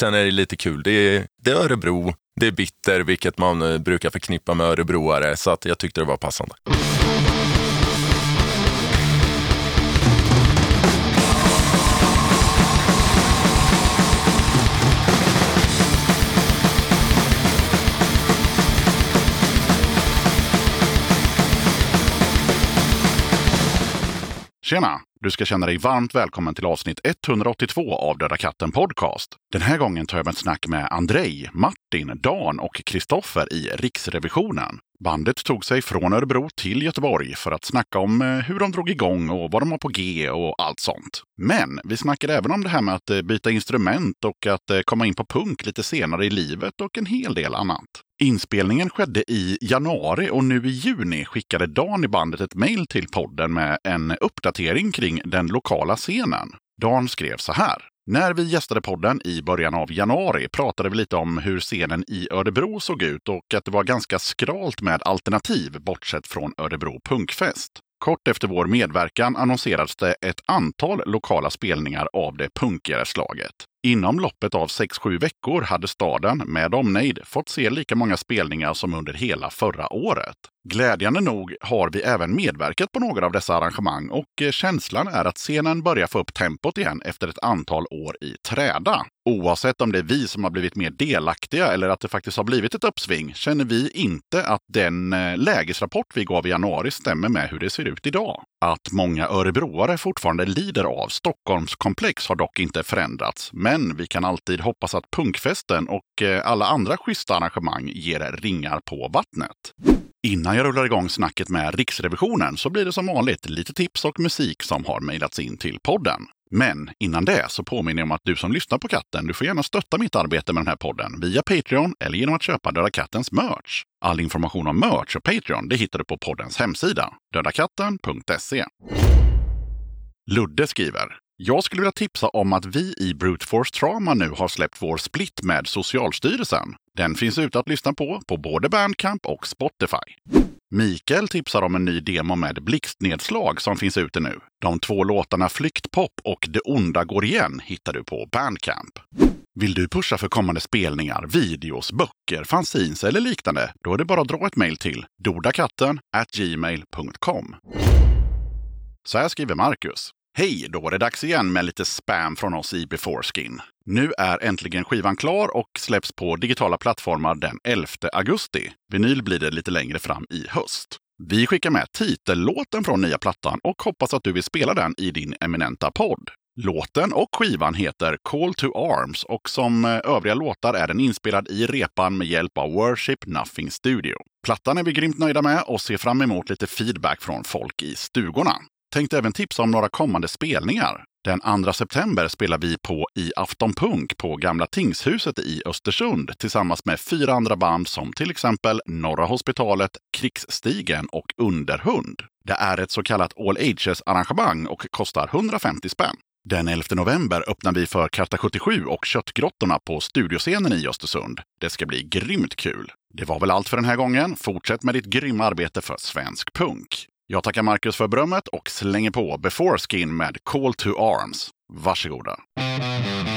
Sen är det lite kul. Det är, det är Örebro, det är bitter, vilket man eh, brukar förknippa med örebroare. Så att jag tyckte det var passande. Tjena! Du ska känna dig varmt välkommen till avsnitt 182 av Döda katten Podcast. Den här gången tar jag med ett snack med Andrej, Martin, Dan och Kristoffer i Riksrevisionen. Bandet tog sig från Örebro till Göteborg för att snacka om eh, hur de drog igång och vad de har på G och allt sånt. Men vi snackade även om det här med att eh, byta instrument och att eh, komma in på punk lite senare i livet och en hel del annat. Inspelningen skedde i januari och nu i juni skickade Dan i bandet ett mejl till podden med en uppdatering kring den lokala scenen. Dan skrev så här. När vi gästade podden i början av januari pratade vi lite om hur scenen i Örebro såg ut och att det var ganska skralt med alternativ bortsett från Örebro Punkfest. Kort efter vår medverkan annonserades det ett antal lokala spelningar av det punkigare slaget. Inom loppet av 6-7 veckor hade staden, med omnejd, fått se lika många spelningar som under hela förra året. Glädjande nog har vi även medverkat på några av dessa arrangemang och eh, känslan är att scenen börjar få upp tempot igen efter ett antal år i träda. Oavsett om det är vi som har blivit mer delaktiga eller att det faktiskt har blivit ett uppsving känner vi inte att den eh, lägesrapport vi gav i januari stämmer med hur det ser ut idag. Att många örebroare fortfarande lider av Stockholmskomplex har dock inte förändrats, men vi kan alltid hoppas att punkfesten och eh, alla andra schyssta arrangemang ger ringar på vattnet. Innan jag rullar igång snacket med Riksrevisionen så blir det som vanligt lite tips och musik som har mejlats in till podden. Men innan det så påminner jag om att du som lyssnar på katten, du får gärna stötta mitt arbete med den här podden via Patreon eller genom att köpa Döda Kattens merch. All information om merch och Patreon det hittar du på poddens hemsida, dödakatten.se. Ludde skriver jag skulle vilja tipsa om att vi i Brute Force Trauma nu har släppt vår split med Socialstyrelsen. Den finns ute att lyssna på på både Bandcamp och Spotify. Mikael tipsar om en ny demo med blixtnedslag som finns ute nu. De två låtarna Flyktpop och Det onda går igen hittar du på Bandcamp. Vill du pusha för kommande spelningar, videos, böcker, fanzines eller liknande? Då är det bara att dra ett mejl till dodakatten gmail.com. Så här skriver Marcus. Hej! Då var det dags igen med lite spam från oss i Beforeskin. Nu är äntligen skivan klar och släpps på digitala plattformar den 11 augusti. Vinyl blir det lite längre fram i höst. Vi skickar med titellåten från nya plattan och hoppas att du vill spela den i din eminenta podd. Låten och skivan heter Call to Arms och som eh, övriga låtar är den inspelad i repan med hjälp av Worship Nothing Studio. Plattan är vi grymt nöjda med och ser fram emot lite feedback från folk i stugorna. Tänkte även tipsa om några kommande spelningar. Den 2 september spelar vi på i Afton Punk på Gamla Tingshuset i Östersund tillsammans med fyra andra band som till exempel Norra Hospitalet, Krigsstigen och Underhund. Det är ett så kallat All Ages-arrangemang och kostar 150 spänn. Den 11 november öppnar vi för Karta 77 och Köttgrottorna på Studioscenen i Östersund. Det ska bli grymt kul! Det var väl allt för den här gången. Fortsätt med ditt grymma arbete för svensk punk. Jag tackar Marcus för berömmet och slänger på Before Skin med Call to Arms. Varsågoda! Mm.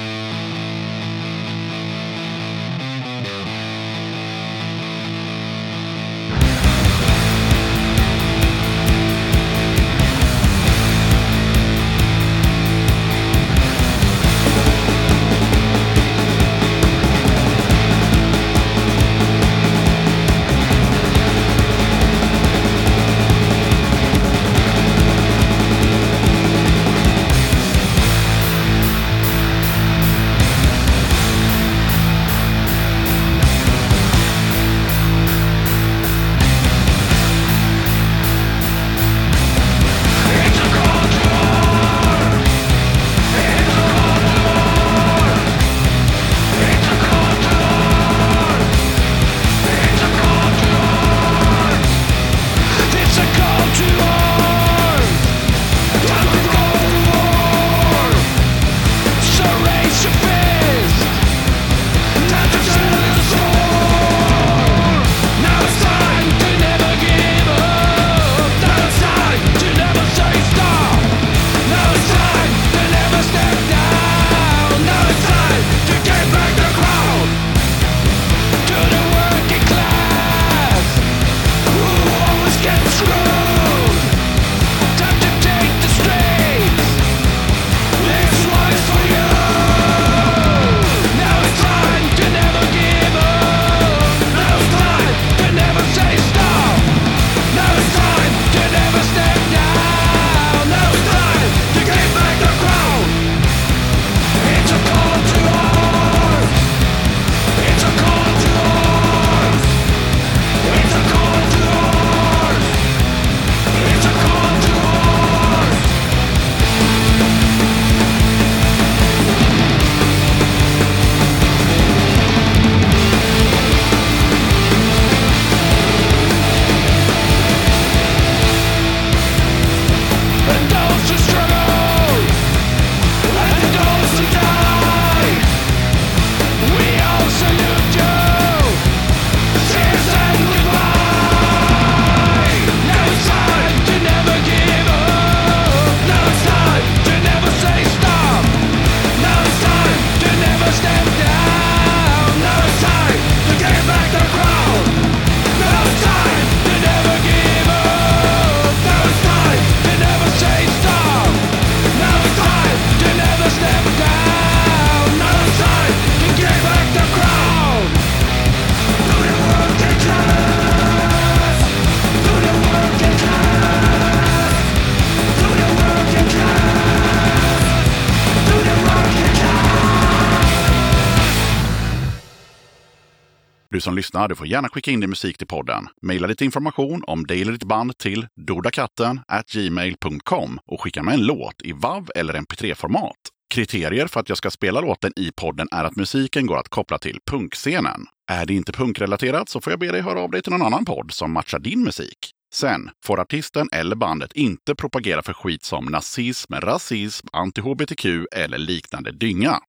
Som lyssnar, du får gärna skicka in din musik till podden. Maila lite information om dig eller ditt band till dodakatten gmail.com och skicka med en låt i WAV eller MP3-format. Kriterier för att jag ska spela låten i podden är att musiken går att koppla till punkscenen. Är det inte punkrelaterat så får jag be dig höra av dig till någon annan podd som matchar din musik. Sen får artisten eller bandet inte propagera för skit som nazism, rasism, anti-hbtq eller liknande dynga.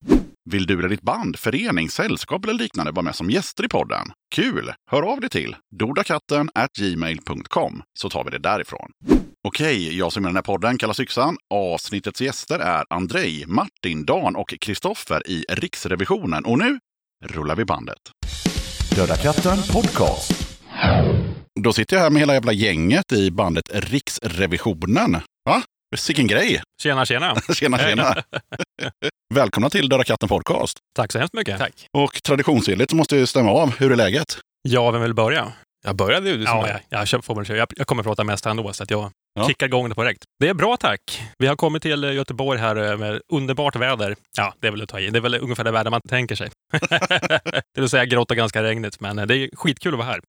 Vill du eller ditt band, förening, sällskap eller liknande vara med som gäster i podden? Kul! Hör av dig till dodakatten gmail.com så tar vi det därifrån. Okej, jag som gör den här podden kallas Yxan. Avsnittets gäster är Andrei, Martin, Dan och Kristoffer i Riksrevisionen. Och nu rullar vi bandet. Döda katten podcast. Då sitter jag här med hela jävla gänget i bandet Riksrevisionen. Va? Vilken grej! Tjena, tjena. Tjena, tjena! Välkomna till Döda katten podcast. Tack så hemskt mycket. Tack. Och traditionsenligt så måste jag stämma av. Hur är läget? Ja, vem vill börja? Jag började ju du som Ja, är. jag, jag, kör- får väl köra. jag, jag kommer prata mest ändå, så att jag Ja. kickar igång det på direkt. Det är bra, tack. Vi har kommit till eh, Göteborg här eh, med underbart väder. Ja, det är väl att ta i. Det är väl ungefär det väder man tänker sig. det vill säga grått och ganska regnigt, men eh, det är skitkul att vara här.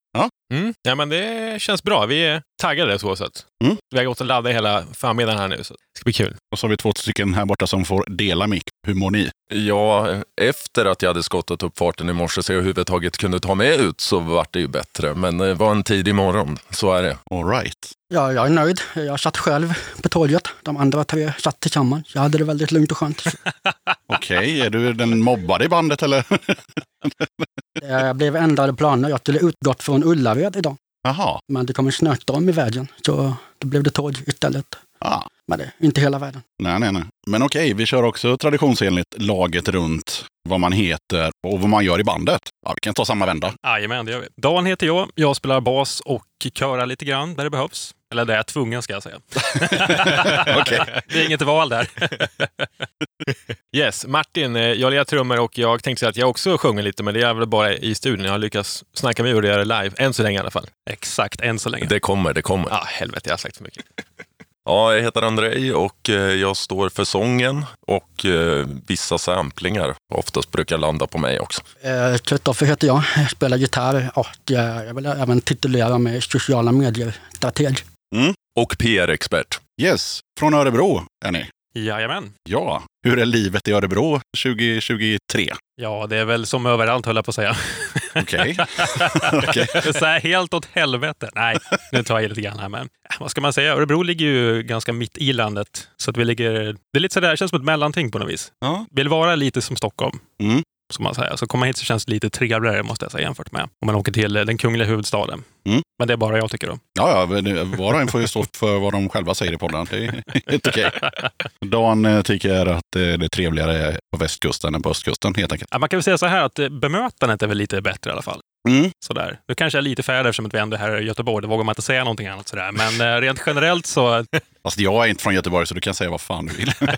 Mm. Ja, men det känns bra. Vi är taggade så sett. Mm. Vi har gått och laddat hela förmiddagen här nu, så det ska bli kul. Och så har vi två stycken här borta som får dela mick. Hur mår ni? Ja, efter att jag hade skottat upp farten i morse så jag överhuvudtaget kunde ta mig ut så vart det ju bättre. Men det var en tidig morgon, så är det. All right. Ja, jag är nöjd. Jag satt själv på tåget. De andra tre satt tillsammans. Jag hade det väldigt lugnt och skönt. Okej, är du den mobbade i bandet eller? Det blev ändrade planer. Jag skulle utgått från Ullared idag. Jaha. Men det kom en snöstorm i vägen. Så då blev det tåg istället. Ah. Men det är inte hela världen. Nej, nej, nej. Men okej, vi kör också traditionsenligt laget runt vad man heter och vad man gör i bandet. Ja, vi kan ta samma vända. Jajamän, det gör vi. Dan heter jag. Jag spelar bas och körar lite grann där det behövs. Eller där jag är tvungen, ska jag säga. Okej. Det är inget val där. Yes, Martin, eh, jag lirar trummor och jag tänkte säga att jag också sjunger lite, men det är väl bara i studion. Jag har lyckats snacka mig ur det live, än så länge i alla fall. Exakt, än så länge. Det kommer, det kommer. Ja, helvete, jag har sagt för mycket. Ja, jag heter Andrei och eh, jag står för sången och eh, vissa samplingar. Oftast brukar landa på mig också. Eh, Kristoffer heter jag. Jag spelar gitarr och jag vill även titulera mig sociala medier-strateg. Och PR-expert. Yes, från Örebro är ni. Jajamän. Ja, hur är livet i Örebro 2023? Ja, det är väl som överallt, höll jag på att säga. Okej. Så här helt åt helvete. Nej, nu tar jag i lite grann här. Men äh, vad ska man säga? Örebro ligger ju ganska mitt i landet. Så att vi ligger... Det är lite sådär, känns som ett mellanting på något vis. Ja. Vill vara lite som Stockholm. Mm. Som man säger. Så kommer hit så känns det lite trevligare måste jag säga jämfört med om man åker till eh, den kungliga huvudstaden. Mm. Men det är bara jag tycker då. Ja, ja, var och en får ju stå för vad de själva säger i podden. Det är helt okej. Dan eh, tycker att eh, det är trevligare på västkusten än på östkusten helt enkelt. Ja, man kan väl säga så här att bemötandet är väl lite bättre i alla fall. Mm. Sådär. Nu kanske jag är lite färdig eftersom att vi ändå är här i Göteborg. Då vågar man inte säga någonting annat. Sådär. Men eh, rent generellt så... Fast jag är inte från Göteborg så du kan säga vad fan du vill. Nej,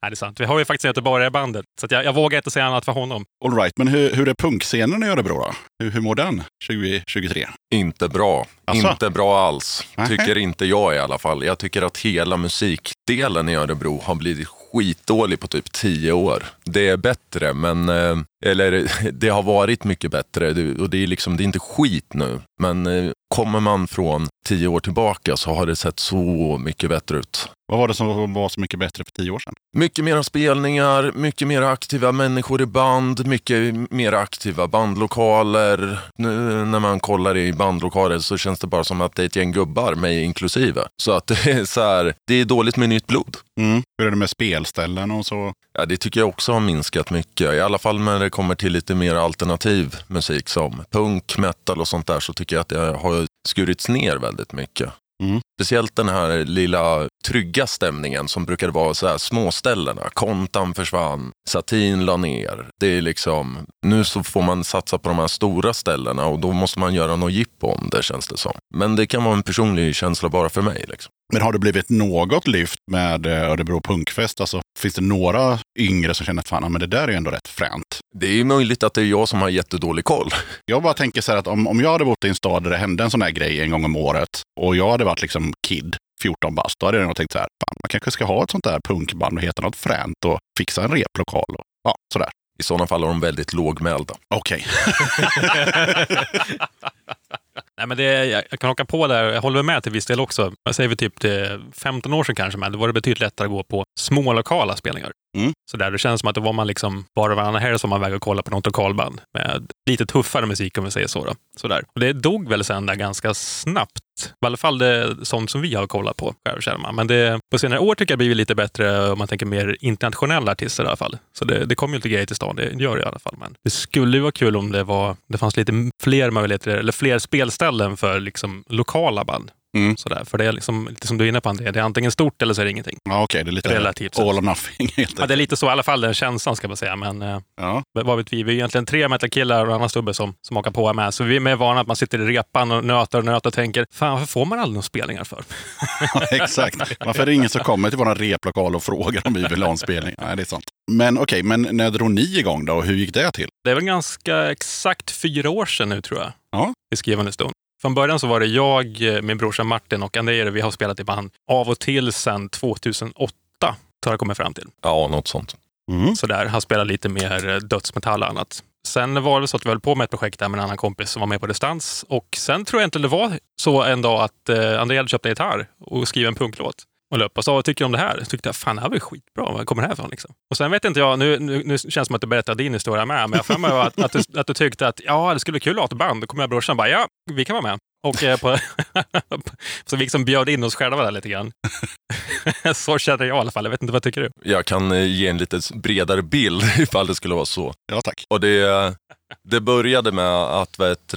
det är sant. Vi har ju faktiskt en göteborgare i bandet. Så att jag, jag vågar inte säga annat för honom. All right, men hur, hur är punkscenen i Örebro då? Hur, hur mår den 2023? Inte bra. Asså? Inte bra alls. Nähä. Tycker inte jag i alla fall. Jag tycker att hela musikdelen i Örebro har blivit skitdålig på typ tio år. Det är bättre, men... eh, Eller det har varit mycket bättre Det- och det är liksom, det är inte skit nu. Men eh, kommer man från tio år tillbaka så har det sett så mycket bättre ut. Vad var det som var så mycket bättre för tio år sedan? Mycket mera spelningar, mycket mer aktiva människor i band, mycket mer aktiva bandlokaler. Nu när man kollar i bandlokaler så känns det bara som att det är ett gäng gubbar, mig inklusive. Så att det är så här, det är dåligt med nytt blod. Mm. Hur är det med spelställen och så? Ja, det tycker jag också har minskat mycket. I alla fall när det kommer till lite mer alternativ musik som punk, metal och sånt där så tycker jag att det har skurits ner väldigt mycket. Mm. Speciellt den här lilla trygga stämningen som brukar vara så här småställena. Kontan försvann, Satin la ner. Det är liksom, nu så får man satsa på de här stora ställena och då måste man göra något jippo om det känns det som. Men det kan vara en personlig känsla bara för mig. Liksom. Men har det blivit något lyft med eh, Örebro Punkfest? Alltså, finns det några yngre som känner att fan, men det där är ändå rätt fränt? Det är ju möjligt att det är jag som har jättedålig koll. Jag bara tänker så här att om, om jag hade bott i en stad där det hände en sån här grej en gång om året och jag hade varit liksom kid, 14 bast, då hade jag nog tänkt så här, fan, man kanske ska ha ett sånt där punkband och heta något fränt och fixa en replokal och ja, sådär. I sådana fall är de väldigt lågmälda. Okej. Nej, men det, jag kan haka på där. Jag håller med till viss del också. Jag säger vi typ det 15 år sedan kanske, men det var det betydligt lättare att gå på små lokala spelningar. Mm. Så där, det känns som att då var man liksom och varannan helg som man väg och kolla på något lokalband med lite tuffare musik om vi säger så. Då. Sådär. Och det dog väl sen där ganska snabbt. I alla fall det sånt som vi har kollat på själv känner man. Men det, på senare år tycker jag det blivit lite bättre om man tänker mer internationella artister i alla fall. Så det, det kommer ju lite grejer till stan, det gör det i alla fall. Men det skulle ju vara kul om det, var, det fanns lite fler möjligheter, eller fler spelställen för liksom lokala band. Mm. Sådär. För det är liksom, lite som du är inne på André, det är antingen stort eller så är det ingenting. Ja, okej. Det är lite Relativt all or nothing helt Ja, det är lite så i alla fall den känslan ska man säga. Men eh, Ja. vad vet vi? Vi är egentligen tre metalkillar och en annan stubbe som, som hakar på med. Så vi är mer vana att man sitter i repan och nöter och nöter och tänker, fan varför får man aldrig några spelningar för? Exakt. Varför är det ingen som kommer till vår replokal och frågar om vi vill ha en spelning? Nej, det är sant. Men okej, men när drog ni igång då? och Hur gick det till? Det är väl ganska exakt fyra år sedan nu tror jag. Ja. I skrivande stund. Från början så var det jag, eh, min brorsa Martin och André. Vi har spelat i band av och till sedan 2008. Har jag kommit fram till. Ja, något sånt. Mm. Sådär, han spelar lite mer eh, dödsmetall och annat. Sen var det så att vi höll på med ett projekt där med en annan kompis som var med på distans. Och sen tror jag inte det var så en dag att eh, André hade köpt en gitarr och skrivit en punklåt. Och löp och sa, vad tycker du om det här? Jag tyckte jag, fan det här var ju skitbra. Var kommer det här ifrån? Liksom? Och sen vet inte jag, nu, nu, nu känns det som att du berättar din historia med, men jag har för mig att, att, du, att du tyckte att ja, det skulle bli kul att ha ett band. Då kom jag och brorsan och bara, ja, vi kan vara med. Och eh, på, så vi liksom bjöd in oss själva där lite grann. så känner jag i alla fall. Jag vet inte, vad tycker du? Jag kan eh, ge en lite bredare bild ifall det skulle vara så. Ja, tack. Och det, det började med att vet,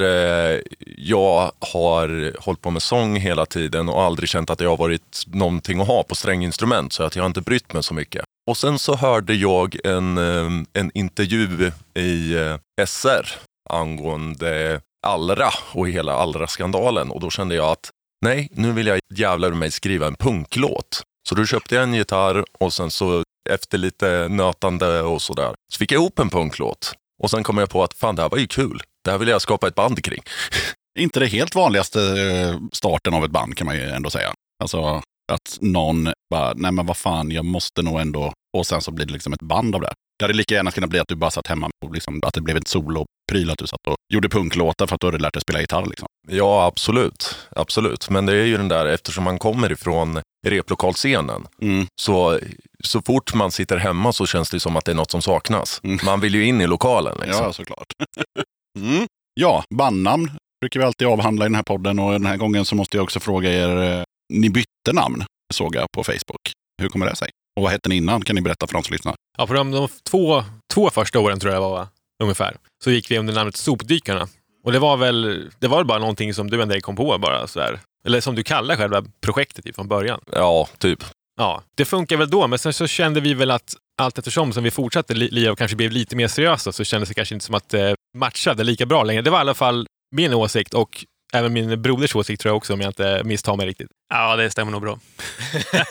jag har hållit på med sång hela tiden och aldrig känt att jag har varit någonting att ha på stränginstrument så att jag har inte brytt mig så mycket. Och sen så hörde jag en, eh, en intervju i eh, SR angående Allra och hela Allra-skandalen och då kände jag att nej, nu vill jag jävlar mig skriva en punklåt. Så då köpte jag en gitarr och sen så efter lite nötande och sådär så fick jag ihop en punklåt. Och sen kom jag på att fan det här var ju kul. Det här vill jag skapa ett band kring. Inte det helt vanligaste eh, starten av ett band kan man ju ändå säga. Alltså att någon bara, nej men vad fan, jag måste nog ändå... Och sen så blir det liksom ett band av det. Det hade lika gärna kunnat bli att du bara satt hemma och liksom, att det blev ett solo solopryl, att du satt och gjorde punklåtar för att du hade lärt dig spela gitarr. Liksom. Ja, absolut. Absolut. Men det är ju den där, eftersom man kommer ifrån replokalscenen, Mm. så, så fort man sitter hemma så känns det som att det är något som saknas. Mm. Man vill ju in i lokalen. Liksom. Ja, såklart. mm. Ja, bandnamn brukar vi alltid avhandla i den här podden och den här gången så måste jag också fråga er, eh, ni bytte namn såg jag på Facebook. Hur kommer det sig? Och vad hette ni innan? Kan ni berätta för de som lyssnar? Ja, för de, de två, två första åren tror jag det var, va? ungefär, så gick vi under namnet Sopdykarna. Och det var väl det var väl bara någonting som du en dag kom på bara sådär. Eller som du kallar själva projektet från början. Ja, typ. Ja, det funkar väl då, men sen så kände vi väl att allt eftersom som vi fortsatte li- lira och kanske blev lite mer seriösa så kändes det kanske inte som att det matchade lika bra längre. Det var i alla fall min åsikt och även min broders åsikt tror jag också om jag inte misstar mig riktigt. Ja, det stämmer nog bra.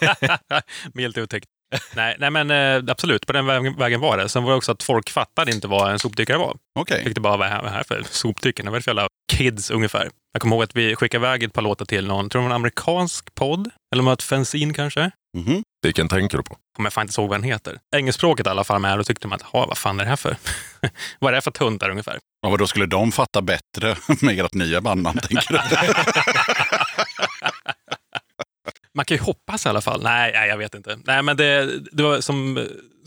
Milt uttryckt. Nej, nej, men eh, absolut, på den vägen, var det. Sen var det också att folk fattade inte vad en sopdykare var. Okej. Tyckte bara, vad är det här- det för sopdykare? Vad är det för jävla kids ungefär? Jag kommer ihåg att vi skickade iväg ett par låtar till någon, tror det var en amerikansk podd? Eller om det var ett fanzine kanske? Mhm. Vilken tänker du på? Kommer jag fan inte ihåg vad den heter. Engelskspråket i alla fall med. Då tyckte man att, "Ha, vad fan är det här för? vad är det för tuntar ungefär? Ja, vad då skulle de fatta bättre med ert nya bandnamn, tänker du? Man kan ju hoppas i alla fall. Nej, nej jag vet inte. Nej, men det, det var som,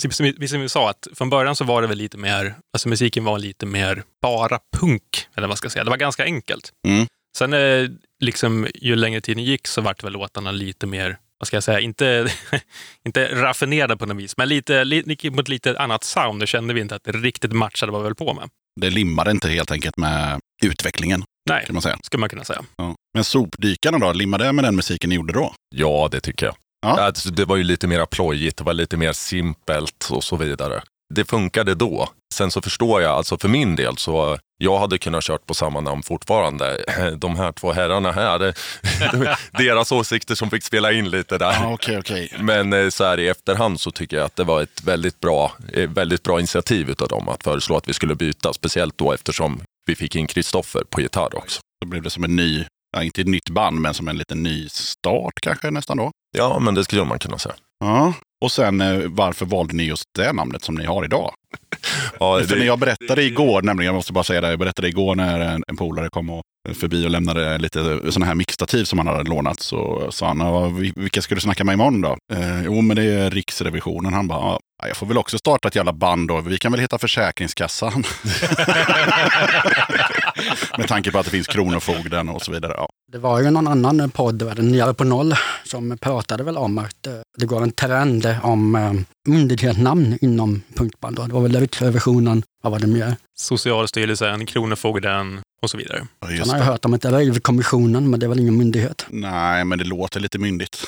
som, vi- som vi sa, att från början så var det väl lite mer, alltså musiken var lite mer bara punk, eller vad ska jag säga. Det var ganska enkelt. Mm. Sen eh, liksom, ju längre tiden gick så vart väl låtarna lite mer, vad ska jag säga, inte, inte raffinerade på något vis, men lite, li, mot lite annat sound. Då kände vi inte att det riktigt matchade vad vi höll på med. Det limmade inte helt enkelt med utvecklingen, Nej, kan man säga. skulle man kunna säga. Ja. Men Sopdykarna då, limmade det med den musiken ni gjorde då? Ja, det tycker jag. Ja. Alltså, det var ju lite mer plojigt, det var lite mer simpelt och så vidare. Det funkade då. Sen så förstår jag, alltså för min del så jag hade kunnat kört på samma namn fortfarande. De här två herrarna här, deras åsikter som fick spela in lite där. Ja, okej, okej. Men eh, så här i efterhand så tycker jag att det var ett väldigt bra, eh, väldigt bra initiativ utav dem att föreslå att vi skulle byta. Speciellt då eftersom vi fick in Kristoffer på gitarr också. Då blev det som en ny, ja, inte ett nytt band, men som en liten ny start kanske nästan då. Ja, men det skulle man kunna säga. Ja, Och sen eh, varför valde ni just det namnet som ni har idag? Ja, För när jag berättade igår, nämligen, jag måste bara säga det, jag berättade igår när en, en polare kom och förbi och lämnade lite sådana här mixtativ som han hade lånat. Så sa han, "Ja, vi- vilka ska du snacka med imorgon då? Eh, jo, men det är Riksrevisionen. Han bara, "Ja, jag får väl också starta ett jävla band då. Vi kan väl heta Försäkringskassan. med tanke på att det finns Kronofogden och så vidare. Ja. Det var ju någon annan podd, var det Nere på noll, som pratade väl om att eh, det går en trend om eh, myndighetsnamn inom punkband. då. Det var väl Riksrevisionen, vad var det mer? Socialstyrelsen, Kronofogden och så vidare. Ja, Sen har jag det. hört om ett Rave-kommissionen, men det är väl ingen myndighet. Nej, men det låter lite myndigt.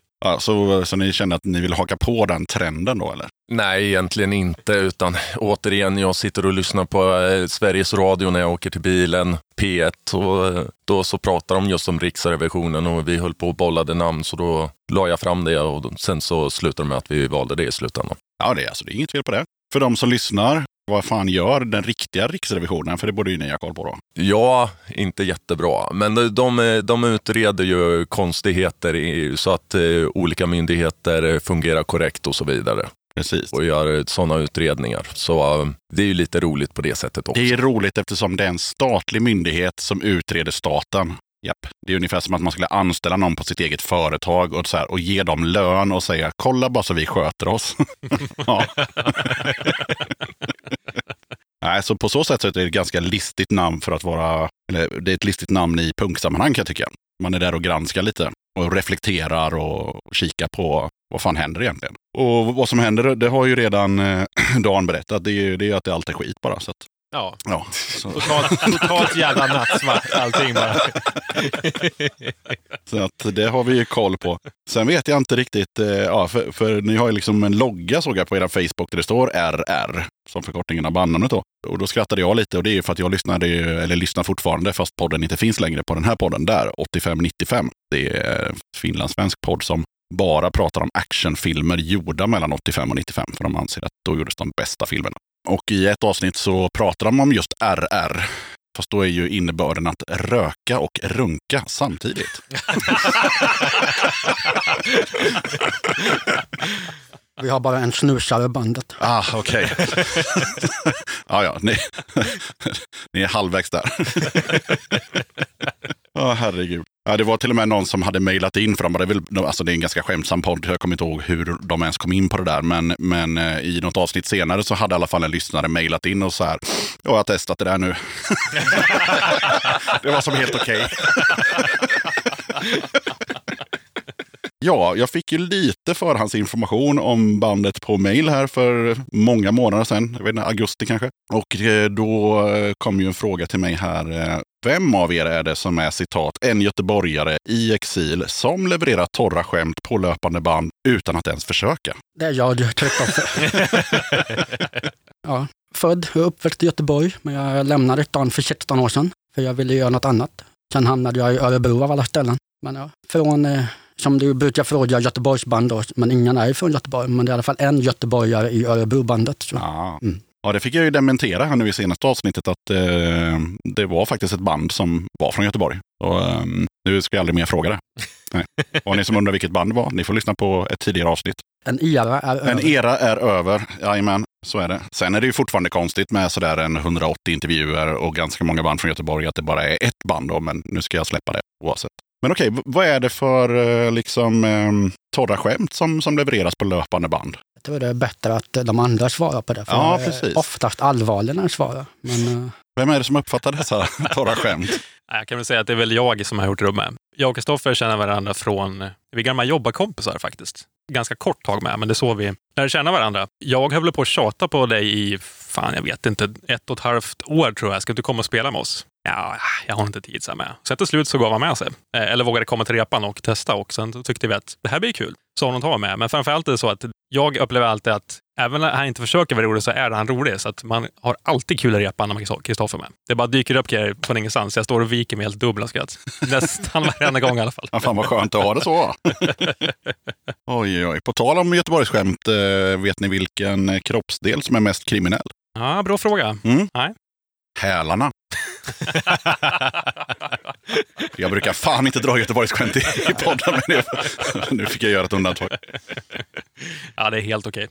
ja, så, så ni känner att ni vill haka på den trenden då, eller? Nej, egentligen inte. Utan återigen, jag sitter och lyssnar på eh, Sveriges Radio när jag åker till bilen, P1. Och eh, då så pratar de just om Riksrevisionen och vi höll på och bollade namn. Så då la jag fram det och sen så slutade det med att vi valde det i slutändan. Ja, det är, alltså, det är inget fel på det. För de som lyssnar, vad fan gör den riktiga Riksrevisionen? För det borde ju ni ha koll på då. Ja, inte jättebra. Men de, de, de utreder ju konstigheter i, så att eh, olika myndigheter fungerar korrekt och så vidare. Precis. Och gör sådana utredningar. Så eh, det är ju lite roligt på det sättet också. Det är roligt eftersom det är en statlig myndighet som utreder staten. Japp. Det är ungefär som att man skulle anställa någon på sitt eget företag och, så här, och ge dem lön och säga kolla bara så vi sköter oss. Nej, så på så sätt så är det ett ganska listigt namn för att vara, eller det är ett listigt namn i punksammanhang kan jag tycka. Man är där och granskar lite och reflekterar och kikar på vad fan händer egentligen. Och vad som händer, det har ju redan eh, Dan berättat, det är, ju- det är att det allt är skit bara. Så att, Ja, ja, totalt, totalt jävla nattsvart allting bara. Så att det har vi ju koll på. Sen vet jag inte riktigt, eh, ja, för, för ni har ju liksom en logga såg jag på er Facebook där det står RR som förkortningen av bandnamnet då. Och då skrattade jag lite och det är ju för att jag lyssnade, eller lyssnar fortfarande fast podden inte finns längre på den här podden där, 8595. Det är en finlandssvensk podd som bara pratar om actionfilmer gjorda mellan 85 och 95 för de anser att då gjordes de bästa filmerna. Och i ett avsnitt så pratar de om just RR. Fast då är ju innebörden att röka och runka samtidigt. Vi har bara en snusare i bandet. Ah, okej. ja, ja, ni, ni är halvvägs där. Ja, herregud. Ja, det var till och med någon som hade mejlat in, för de hade väl, alltså det är en ganska skämtsam podd, jag kommer inte ihåg hur de ens kom in på det där, men, men eh, i något avsnitt senare så hade i alla fall en lyssnare mejlat in och så här, jag har testat det där nu. det var som helt okej. Ja, jag fick ju lite förhandsinformation om bandet på mail här för många månader sedan. Jag vet inte, augusti kanske. Och eh, då eh, kom ju en fråga till mig här. Vem av er är det som är citat en göteborgare i exil som levererar torra skämt på löpande band utan att ens försöka? Det är jag, Kristoffer. ja, född och uppväxt i Göteborg, men jag lämnade stan för 16 år sedan, för jag ville göra något annat. Sen hamnade jag i Örebro av alla ställen. Men ja, från, eh, som du brukar fråga, Göteborgsband då, men ingen är från Göteborg, men det är i alla fall en göteborgare i Örebrobandet. Så. Mm. Ja, det fick jag ju dementera här nu i senaste avsnittet att eh, det var faktiskt ett band som var från Göteborg. Och, eh, nu ska jag aldrig mer fråga det. Nej. Och ni som undrar vilket band det var, ni får lyssna på ett tidigare avsnitt. En era är En över. era är över, jajamän, så är det. Sen är det ju fortfarande konstigt med sådär en 180 intervjuer och ganska många band från Göteborg, att det bara är ett band då, men nu ska jag släppa det oavsett. Men okej, vad är det för eh, liksom eh, torra skämt som, som levereras på löpande band? Jag tror det är bättre att de andra svarar på det. För Ja, jag är precis. oftast allvarlig när jag svarar. Men, eh, Vem är det som uppfattar dessa torra skämt? Jag kan väl säga att det är väl jag som har gjort rummet. Jag och Kristoffer känner varandra från... Vi är gamla jobbarkompisar faktiskt. Ganska kort tag med, men det är så vi lär känna varandra. Jag höll på att tjata på dig i, fan jag vet inte, ett och ett halvt år tror jag. Ska du komma och spela med oss? Ja, jag har inte tid, så med. Sen till slut så gav han med sig. Eh, Eller vågade komma till repan och testa och sen så tyckte vi att det här blir kul. Så honom tar med. Men framförallt är det så att jag upplever alltid att även när han inte försöker vara rolig så är han rolig. Så att man har alltid kul i repan när man har Kristoffer med. Det bara dyker upp grejer från ingenstans. Jag står och viker mig helt dubbla skratt. Nästan varenda gång i alla fall. Ja, fan vad skönt att ha det så. Oj, oj. På tal om Göteborgsskämt, eh, vet ni vilken kroppsdel som är mest kriminell? Ja, bra fråga. Mm? Nej. Hälarna. Jag brukar fan inte dra Göteborgsskämt i, i podden, men det, nu fick jag göra ett undantag. Ja, det är helt okej.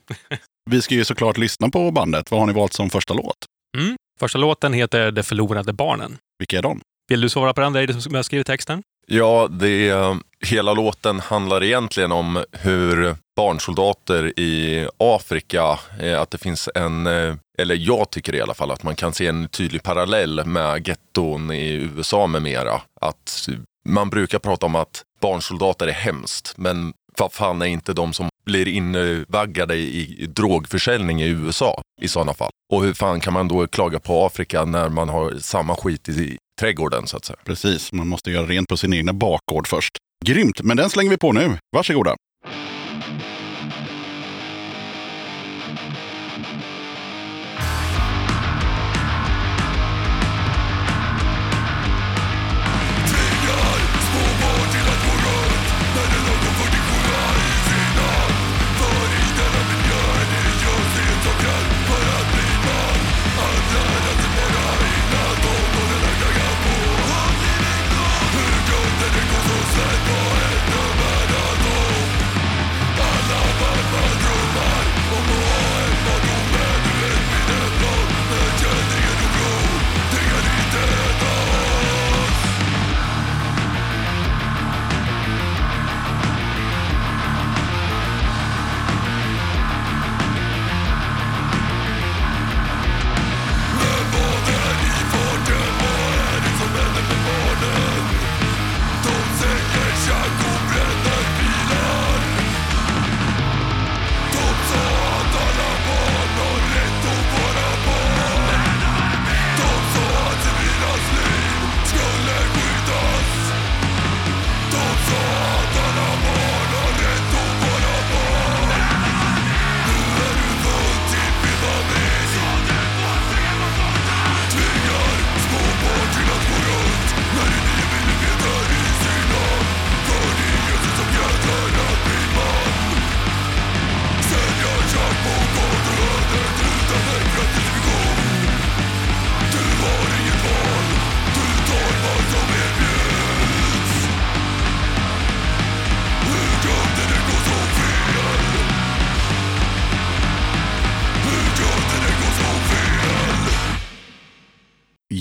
Vi ska ju såklart lyssna på bandet. Vad har ni valt som första låt? Mm. Första låten heter De förlorade barnen. Vilka är de? Vill du svara på den, du som har skrivit texten? Ja, det, hela låten handlar egentligen om hur barnsoldater i Afrika, eh, att det finns en, eh, eller jag tycker i alla fall att man kan se en tydlig parallell med getton i USA med mera. Att man brukar prata om att barnsoldater är hemskt, men vad fan är inte de som blir invaggade i drogförsäljning i USA i sådana fall? Och hur fan kan man då klaga på Afrika när man har samma skit i trädgården så att säga? Precis, man måste göra rent på sin egna bakgård först. Grymt, men den slänger vi på nu. Varsågoda.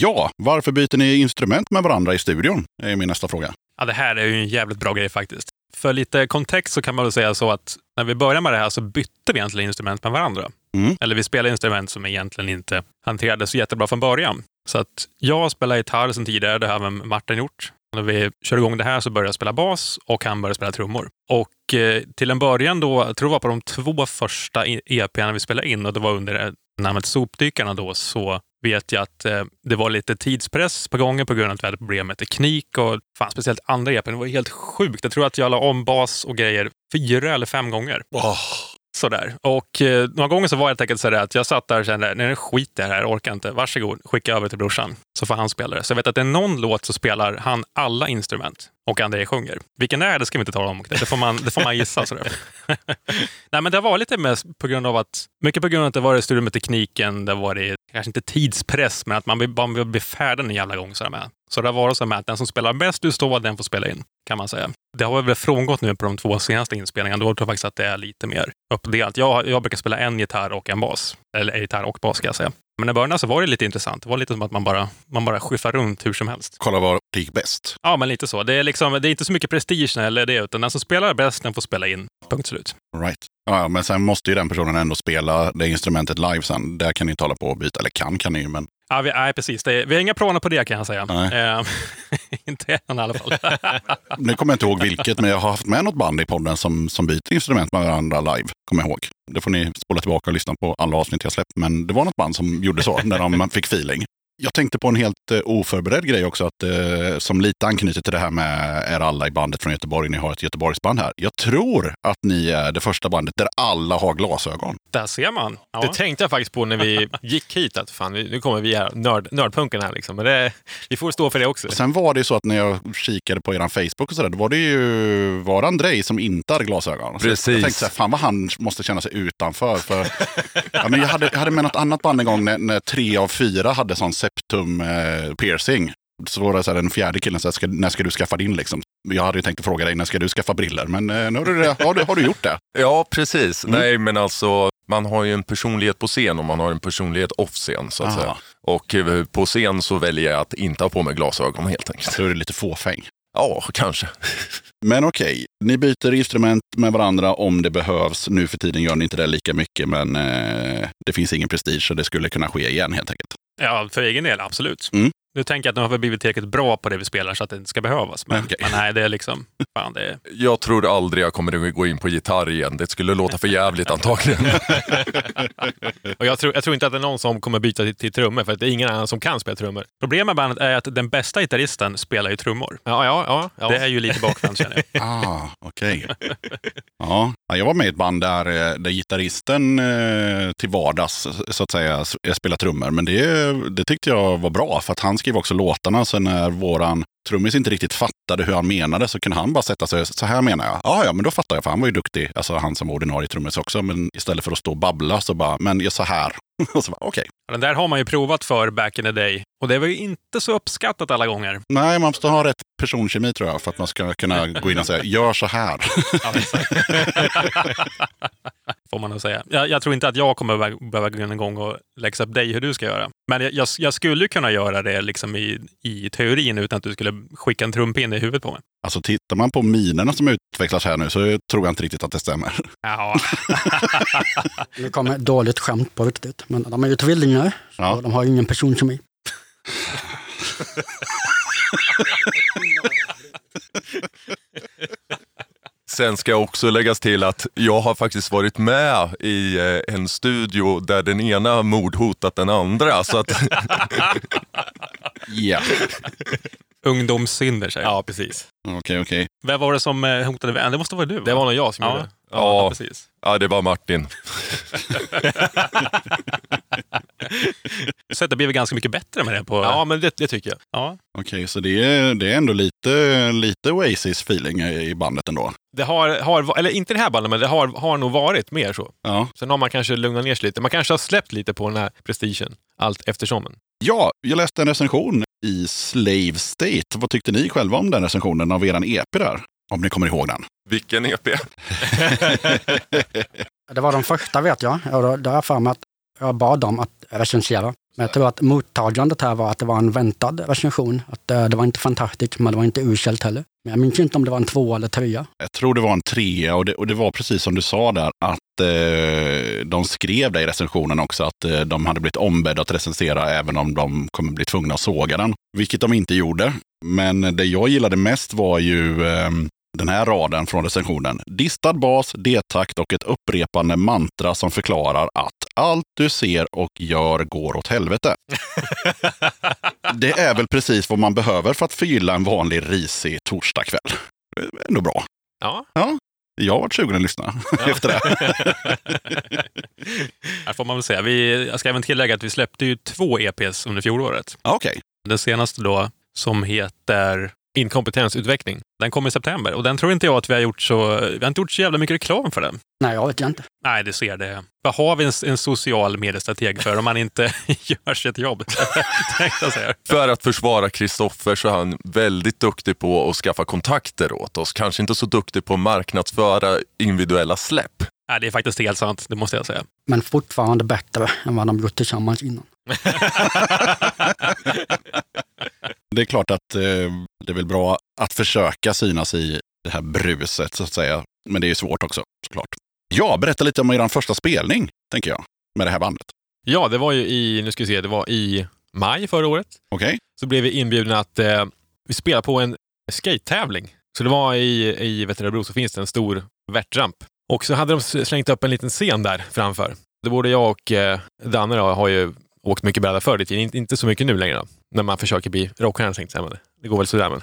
Ja, varför byter ni instrument med varandra i studion? är min nästa fråga. Ja, det här är ju en jävligt bra grej faktiskt. För lite kontext så kan man väl säga så att när vi började med det här så bytte vi egentligen instrument med varandra. Mm. Eller vi spelade instrument som egentligen inte hanterades så jättebra från början. Så att jag spelar gitarr sedan tidigare, det har även Martin gjort. När vi körde igång det här så började jag spela bas och han började spela trummor. Och eh, till en början då, jag tror det var på de två första EP'na vi spelade in och det var under namnet Sopdykarna då, så vet jag att eh, det var lite tidspress på gången på grund av att vi hade problem med teknik och fan, speciellt andra EPn. Det var helt sjukt. Jag tror att jag la om bas och grejer fyra eller fem gånger. Sådär. Och eh, några gånger så var det helt enkelt så att jag satt där och kände, nej nu skiter jag här, orkar inte. Varsågod, skicka över till brorsan. Så får han spela det. Så jag vet att det är någon låt så spelar han alla instrument och André sjunger. Vilken det är, det ska vi inte tala om. Det får man, det får man gissa. Sådär. nej, men det var lite mest på grund av att, mycket på grund av att det var det strul med tekniken, det var det kanske inte tidspress, men att man vill, man vill bli färdig en jävla gång. Sådär med. Så det har varit så med att den som spelar bäst du står, den får spela in, kan man säga. Det har väl frångått nu på de två senaste inspelningarna. Då tror jag faktiskt att det är lite mer uppdelat. Jag, jag brukar spela en gitarr och en bas. Eller en gitarr och bas ska jag säga. Men i början så var det lite intressant. Det var lite som att man bara, man bara skyffar runt hur som helst. Kolla vad det gick bäst. Ja, men lite så. Det är, liksom, det är inte så mycket prestige eller det, utan den som spelar bäst, den får spela in. Punkt slut. Right. Ja, men sen måste ju den personen ändå spela det instrumentet live sen. Där kan ni inte hålla på och byta. Eller kan kan ni ju, men... Ja, vi, nej, precis. Det vi har inga planer på det kan jag säga. Eh, inte än i alla fall. nu kommer jag inte ihåg vilket, men jag har haft med något band i podden som, som byter instrument med varandra live. Kommer jag ihåg. Det får ni spola tillbaka och lyssna på alla avsnitt jag släppt. Men det var något band som gjorde så, när de fick feeling. Jag tänkte på en helt uh, oförberedd grej också, att, uh, som lite anknyter till det här med är alla i bandet från Göteborg. Ni har ett Göteborgsband här. Jag tror att ni är det första bandet där alla har glasögon. Där ser man. Ja. Det tänkte jag faktiskt på när vi gick hit, att fan, nu kommer vi här, nörd, nördpunken här liksom. Men det, vi får stå för det också. Sen var det ju så att när jag kikade på er Facebook och sådär, då var det ju var det Andrei som inte hade glasögon. Så Precis. Jag tänkte så här, fan vad han måste känna sig utanför. För, ja, men jag, hade, jag hade med något annat band en gång när, när tre av fyra hade sån septum eh, piercing. Så var det så här, den fjärde killen sa, ska, när ska du skaffa din liksom? Jag hade ju tänkt att fråga dig, när ska du skaffa briller? Men eh, nu har, du, har, du, har du gjort det? Ja, precis. Mm. Nej, men alltså man har ju en personlighet på scen och man har en personlighet off scen så att Aha. säga. Och eh, på scen så väljer jag att inte ha på mig glasögon helt enkelt. Så är det lite fåfäng. Ja, kanske. Men okej, ni byter instrument med varandra om det behövs. Nu för tiden gör ni inte det lika mycket, men eh, det finns ingen prestige så det skulle kunna ske igen helt enkelt. Ja, för egen del, absolut. Mm. Nu tänker jag att nu har vi blivit tillräckligt bra på det vi spelar så att det inte ska behövas. Men, Okej. men nej, det är liksom... Fan, det är, Jag tror aldrig jag kommer att gå in på gitarr igen. Det skulle låta för jävligt antagligen. Och jag, tror, jag tror inte att det är någon som kommer byta till, till trummor, för att det är ingen annan som kan spela trummor. problemet med bandet är att den bästa gitarristen spelar ju trummor. Ja, ja, ja. ja. Det är ju lite bakvänt känner jag. Ah, okej. Ja, Ja, jag var med i ett band där, eh, där gitarristen eh, till vardags så att säga spelar trummor. Men det, det tyckte jag var bra, för att han skrev också låtarna. Så när våran trummis inte riktigt fattade hur han menade så kunde han bara sätta sig så här menar jag. Ja, ja, men då fattar jag, för han var ju duktig. Alltså han som var ordinarie trummis också. Men istället för att stå och babbla så bara, men jag så här. Och så bara, okej. Den där har man ju provat för back in the day. Och det var ju inte så uppskattat alla gånger. Nej, man måste ha rätt personkemi tror jag, för att man ska kunna gå in och säga, gör så här. Ja. Får man nog säga. Jag, jag tror inte att jag kommer behöva, gå in en gång och läxa upp dig hur du ska göra. Men jag, jag, jag skulle kunna göra det liksom i, i teorin utan att du skulle skicka en trumpinne i huvudet på mig. Alltså tittar man på minerna som utvecklas här nu så tror jag inte riktigt att det stämmer. Ja, Nu kommer ett dåligt skämt på riktigt. Men de är ju tvillingar Ja. och de har ingen personkemi. Sen ska jag också läggas till att jag har faktiskt varit med i eh, en studio där den ena mordhotat den andra. Så att, Ja, ungdomssynder säger jag. Ja, precis. okej, okej. Vem var det som eh, hotade vän? Det måste vara du? va? Det var nog jag som ja. gjorde det. Ja, Ja. precis. ja, det var Martin. Så det blir väl ganska mycket bättre med det på... Ja, men det, det tycker jag. ja. Okej, så det är, det är ändå lite, lite Oasis-feeling i bandet ändå. Det har, har, eller inte det här bandet, men det har, har nog varit mer så. Ja. Sen har man kanske lugnat ner sig lite. Man kanske har släppt lite på den här prestigen allt eftersom. Ja, jag läste en recension i Slave State. Vad tyckte ni själva om den recensionen av eran EP där? Om ni kommer ihåg den. Vilken EP? Det var de första vet jag. Och då har jag för mig att jag bad dem att recensera. Men jag tror att mottagandet här var att det var en väntad recension. Att eh, det var inte fantastiskt, men det var inte uselt heller. Men jag minns inte om det var en två eller trea. Jag tror det var en trea och det, och det var precis som du sa där att eh, de skrev det i recensionen också att eh, de hade blivit ombedda att recensera även om de kommer bli tvungna att såga den. Vilket de inte gjorde. Men det jag gillade mest var ju eh, den här raden från recensionen. Distad bas, D-takt och ett upprepande mantra som förklarar att allt du ser och gör går åt helvete. Det är väl precis vad man behöver för att förgylla en vanlig risig torsdagkväll. Ändå bra. Ja. Jag har varit sugen att lyssna efter det. Här får man väl säga. Vi, jag ska även tillägga att vi släppte ju två EPs under fjolåret. Ja, Okej. Den senaste då, som heter... Inkompetensutveckling. Den kom i september och den tror inte jag att vi har gjort så... Vi har inte gjort så jävla mycket reklam för den. Nej, jag vet jag inte. Nej, det ser det. Vad har vi en, en social mediestrateg för om man inte gör sitt jobb? För att försvara Kristoffer så är han väldigt duktig på att skaffa kontakter åt oss. Kanske inte så duktig på att marknadsföra individuella släpp. Nej, det är faktiskt helt sant, det måste jag säga. Men fortfarande bättre än vad de gjort tillsammans innan. Det är klart att eh, det är väl bra att försöka synas i det här bruset så att säga. Men det är ju svårt också såklart. Ja, berätta lite om er första spelning, tänker jag, med det här bandet. Ja, det var ju i, nu ska vi se, det var i maj förra året. Okej? Så blev vi inbjudna att eh, vi spela på en skate-tävling. Så det var i, i Veteranbro så finns det en stor värtramp. Och så hade de slängt upp en liten scen där framför. Det både jag och eh, Danne då, har ju åkt mycket bräda förr i tiden. Inte, inte så mycket nu längre då. När man försöker bli rockstjärna tänkte jag. Men det går väl sådär men.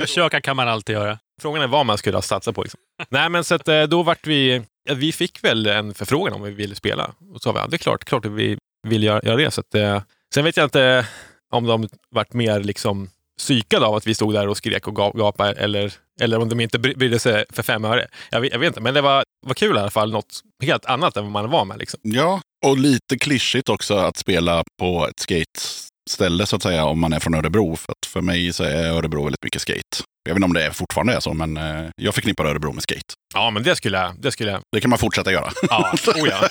Försöka kan man alltid göra. Frågan är vad man skulle ha satsat på. Liksom. Nej, men så att, eh, då vart vi... Ja, vi fick väl en förfrågan om vi ville spela. Och så sa vi ja, det är klart, klart att vi vill göra, göra det. Så att, eh, sen vet jag inte om de vart mer liksom psykade av att vi stod där och skrek och ga- gapade eller, eller om de inte bry- brydde sig för fem öre. Jag vet, jag vet inte, men det var, var kul i alla fall. Något helt annat än vad man var med. Liksom. Ja, Och lite klyschigt också att spela på ett skate-ställe så att säga om man är från Örebro. För för mig så är Örebro väldigt mycket skate. Jag vet inte om det fortfarande är så, men eh, jag förknippar Örebro med skate. Ja, men det skulle jag. Det skulle jag. Det kan man fortsätta göra. Ja, oh ja.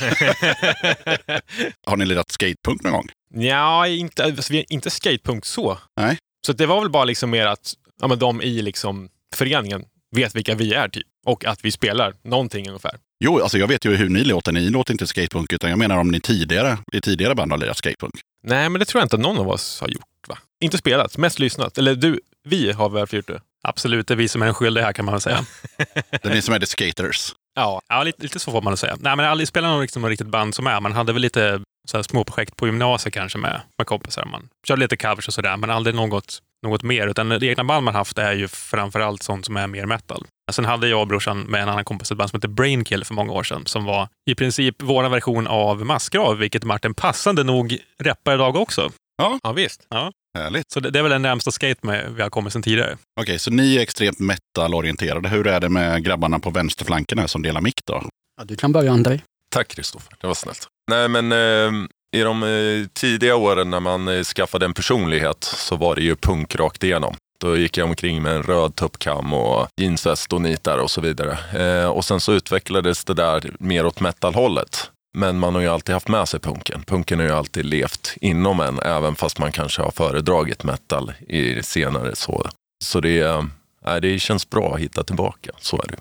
Har ni lirat skatepunk någon gång? ja, inte, alltså, inte skatepunk så. Nej. Så det var väl bara liksom mer att ja, men de i liksom föreningen vet vilka vi är typ. Och att vi spelar någonting ungefär. Jo, alltså jag vet ju hur ni låter. Ni låter inte skatepunk, utan jag menar om ni tidigare, i tidigare band har lirat skatepunk. Nej, men det tror jag inte att någon av oss har gjort. va? Inte spelat, mest lyssnat. Eller du, vi har väl gjort det? Absolut, det är vi som är den skyldiga här kan man väl säga. Det är ni som är the skaters. Ja. Ja, lite, lite så får man säga. Nej, men jag har aldrig spelat någon liksom, riktigt band som är. Man hade väl lite så här, små projekt på gymnasiet kanske med, med kompisar. Man körde lite covers och sådär, men aldrig något, något mer. Utan det egna band man haft är ju framförallt sånt som är mer metal. Sen hade jag och brorsan med en annan kompis ett band som heter Brainkill för många år sedan. Som var i princip vår version av Massgrav, vilket Martin passande nog rappar idag också. ja, visst. Härligt. Så det, det är väl den närmsta skate med vi har kommit sedan tidigare. Okej, så ni är extremt metal-orienterade. Hur är det med grabbarna på vänsterflanken här som delar mick då? Ja, du kan börja André. Tack Kristoffer, det var snällt. Nej men eh, i de eh, tidiga åren när man eh, skaffade en personlighet så var det ju punk rakt igenom. Då gick jag omkring med en röd tuppkam och jeansväst och nitar och så vidare. Eh, och sen så utvecklades det där mer åt metalhållet. Men man har ju alltid haft med sig punken. Punken har ju alltid levt inom en, även fast man kanske har föredragit metal i senare. Så, så det, nej, det känns bra att hitta tillbaka, så är det.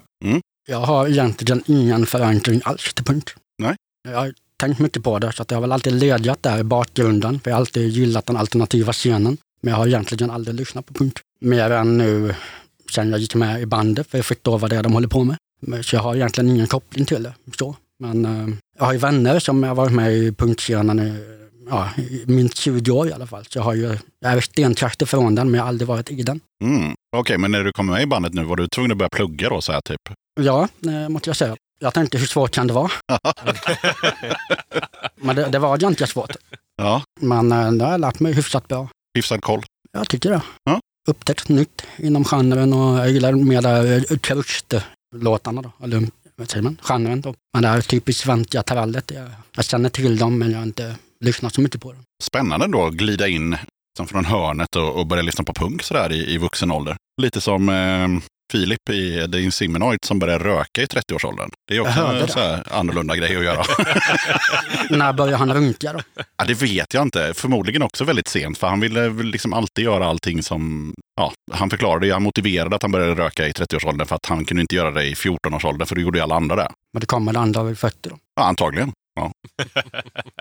Jag har egentligen ingen förankring alls till punk. Nej. Jag tänkt mycket på det, så jag har väl alltid legat där i bakgrunden. För jag har alltid gillat den alternativa scenen. Men jag har egentligen aldrig lyssnat på punk. Mer än nu sen jag gick med i bandet, för jag förstår vad det är de håller på med. Så jag har egentligen ingen koppling till det. Så. Men eh, jag har ju vänner som har varit med i punkscenen i, ja, i minst 20 år i alla fall. Så jag har ju, jag är stenkast ifrån den, men jag har aldrig varit i den. Mm. Okej, men när du kom med i bandet nu, var du tvungen att börja plugga då? Så här, typ? Ja, det måste jag säga. Jag tänkte hur svårt kan det vara? Men det, det var ganska svårt. Ja, Men eh, det har jag lärt mig hyfsat bra. hyfsad koll. Jag tycker det. Ja. Upptäckt nytt inom genren och jag gillar mer där krust-låtarna då. Eller vad säger man? Genren då. Men det här typiskt svenska trallet. Jag, jag känner till dem men jag har inte lyssnat så mycket på dem. Spännande då att glida in som från hörnet och, och börja lyssna på punk sådär i, i vuxen ålder. Lite som eh, Filip i The Insiminoid som började röka i 30-årsåldern. Det är också en så här annorlunda grej att göra. När började han runka då? ja, det vet jag inte. Förmodligen också väldigt sent, för han ville liksom alltid göra allting som... Ja, han förklarade, ju, han motiverade att han började röka i 30-årsåldern för att han kunde inte göra det i 14-årsåldern, för då gjorde ju alla andra det. Men det kommer det andra vid 40 då. Ja, antagligen. Ja.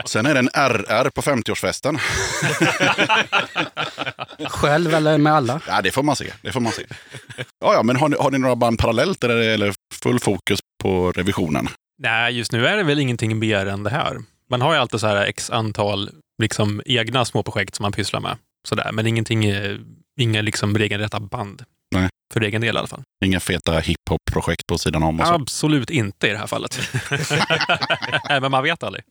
Sen är det en RR på 50-årsfesten. Själv eller med alla? Ja, det får man se. Det får man se. Ja, ja, men har ni, har ni några band parallellt eller, full fokus på revisionen? Nej, just nu är det väl ingenting mer än det här. Man har ju alltid så här x antal liksom, egna små projekt som man pysslar med. Sådär. Men ingenting, eh, inga liksom regelrätta band. Nej. För egen del i alla fall. Inga feta hiphop-projekt på sidan om och så? Absolut inte i det här fallet. Nej, men man vet aldrig.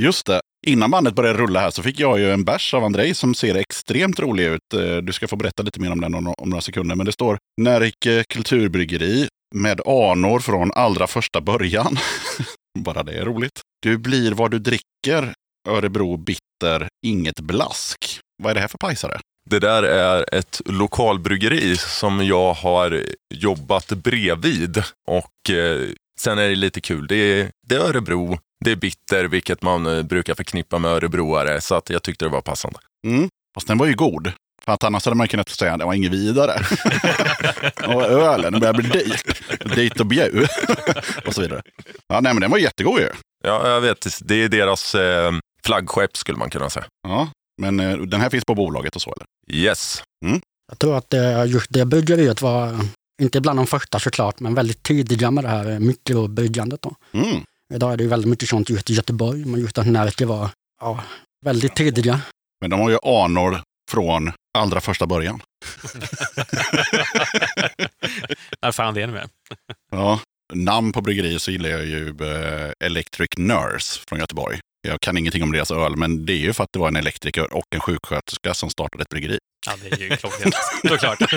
Just det. Innan bandet började rulla här så fick jag ju en bärs av Andrei som ser extremt rolig ut. Eh, Du ska få berätta lite mer om den om, om några sekunder. Men det står Närike kulturbryggeri med anor från allra första början. Bara det är roligt. Du blir vad du dricker. Örebro bitter, inget blask. Vad är det här för pajsare? Det där är ett lokalbryggeri som jag har jobbat bredvid. Och eh, sen är det lite kul. Det är, det är Örebro, det är bitter, vilket man eh, brukar förknippa med örebroare. Så att jag tyckte det var passande. Mm. Fast den var ju god. För att annars hade man kunnat säga att det var inget vidare. och ölen börjar bli dyr. Dit och bjuv. och så vidare. Ja, nej, men den var jättegod ju. Ja, jag vet. Det är deras eh, flaggskepp skulle man kunna säga. Ja, men eh, den här finns på bolaget och så eller? Yes. Jag tror att eh, just det bryggeriet var, inte bland de första såklart, men väldigt tidiga med det här eh, mikrobryggandet. Då. Mm. Idag är det ju väldigt mycket sånt just i Göteborg, men just att Närke var ja, väldigt tidiga. Men de har ju anor från allra första början. När fan det är med. Ja. Namn på bryggeriet så gillar jag ju eh, Electric Nurse från Göteborg. Jag kan ingenting om deras öl, men det är ju för att det var en elektriker och en sjuksköterska som startade ett bryggeri. Ja, det är ju klockrent. Såklart.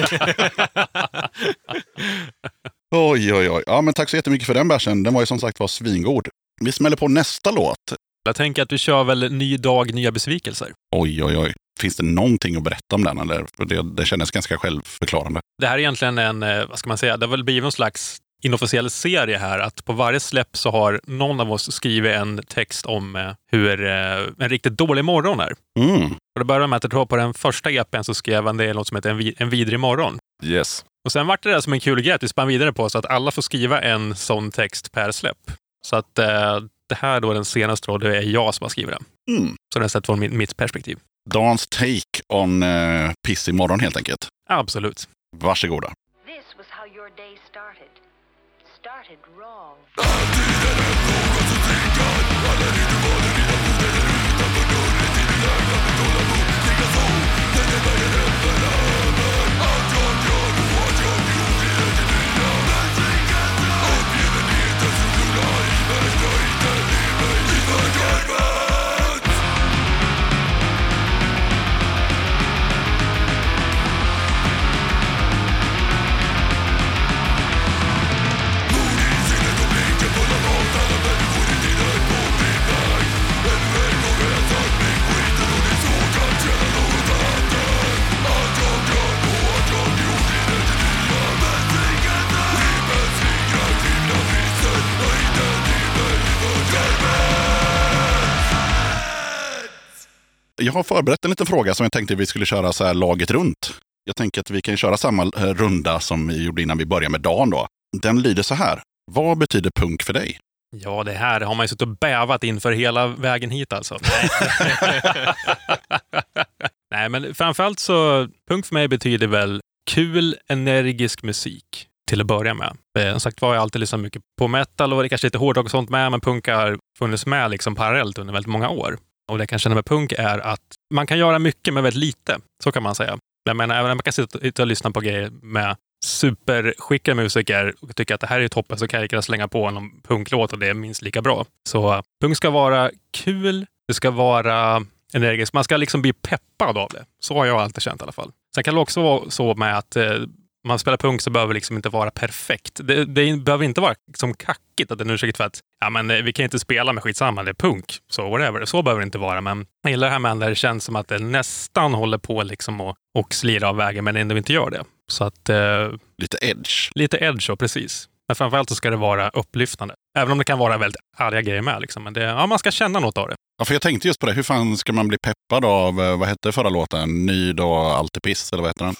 Oj, oj, oj. Ja, men tack så jättemycket för den bärsen. Den var ju som sagt var svingod. Vi smäller på nästa låt. Jag tänker att vi kör väl Ny dag, nya besvikelser. Oj, oj, oj. Finns det någonting att berätta om den? Eller? Det, det kändes ganska självförklarande. Det här är egentligen en, eh, vad ska man säga, det har väl blivit någon slags inofficiell serie här. Att på varje släpp så har någon av oss skrivit en text om eh, hur eh, en riktigt dålig morgon är. Mm. Och det började med att jag tror på den första EPn så skrev han det något som heter en, vi- en vidrig morgon. Yes. Och sen vart det där som en kul grej att vi spann vidare på så att alla får skriva en sån text per släpp. Så att eh, det här då den senaste då, det är jag som har skrivit den. Mm. Så den är sett från mitt perspektiv. Dans take on uh, i morgon helt enkelt. Absolut. Varsågoda. Started wrong. Jag har förberett en liten fråga som jag tänkte vi skulle köra så här laget runt. Jag tänker att vi kan köra samma eh, runda som vi gjorde innan vi började med dagen. Då. Den lyder så här. Vad betyder punk för dig? Ja, det här har man ju suttit och bävat inför hela vägen hit alltså. Nej, men framförallt så, punk för mig betyder väl kul, energisk musik till att börja med. Eh, Som sagt var, jag alltid lyssnat mycket på metal och det kanske lite hårdrock och sånt med, men punk har funnits med liksom parallellt under väldigt många år. Och det jag kan känna med punk är att man kan göra mycket med väldigt lite. Så kan man säga. Jag menar, även om man kan sitta och lyssna på grejer med superskickliga musiker och tycka att det här är toppen så kan jag lika slänga på någon punklåt och det är minst lika bra. Så punk ska vara kul, det ska vara energiskt. Man ska liksom bli peppad av det. Så har jag alltid känt i alla fall. Sen kan det också vara så med att eh, man spelar punk så behöver det liksom inte vara perfekt. Det, det behöver inte vara liksom kackigt, att det är en ursäkt för att ja, men, eh, vi kan inte spela med skitsamma, det är punk. Så whatever. Så behöver det inte vara. Men jag gillar det här med när det känns som att det nästan håller på liksom och, och slira av vägen, men ändå inte gör det. Så att eh, Lite edge. lite edge, så precis. Men framförallt så ska det vara upplyftande. Även om det kan vara väldigt arga grejer med. Liksom. Men det, ja, man ska känna något av det. Ja, för jag tänkte just på det. Hur fan ska man bli peppad av, eh, vad hette förra låten? Nyd och alltid piss, eller vad heter den?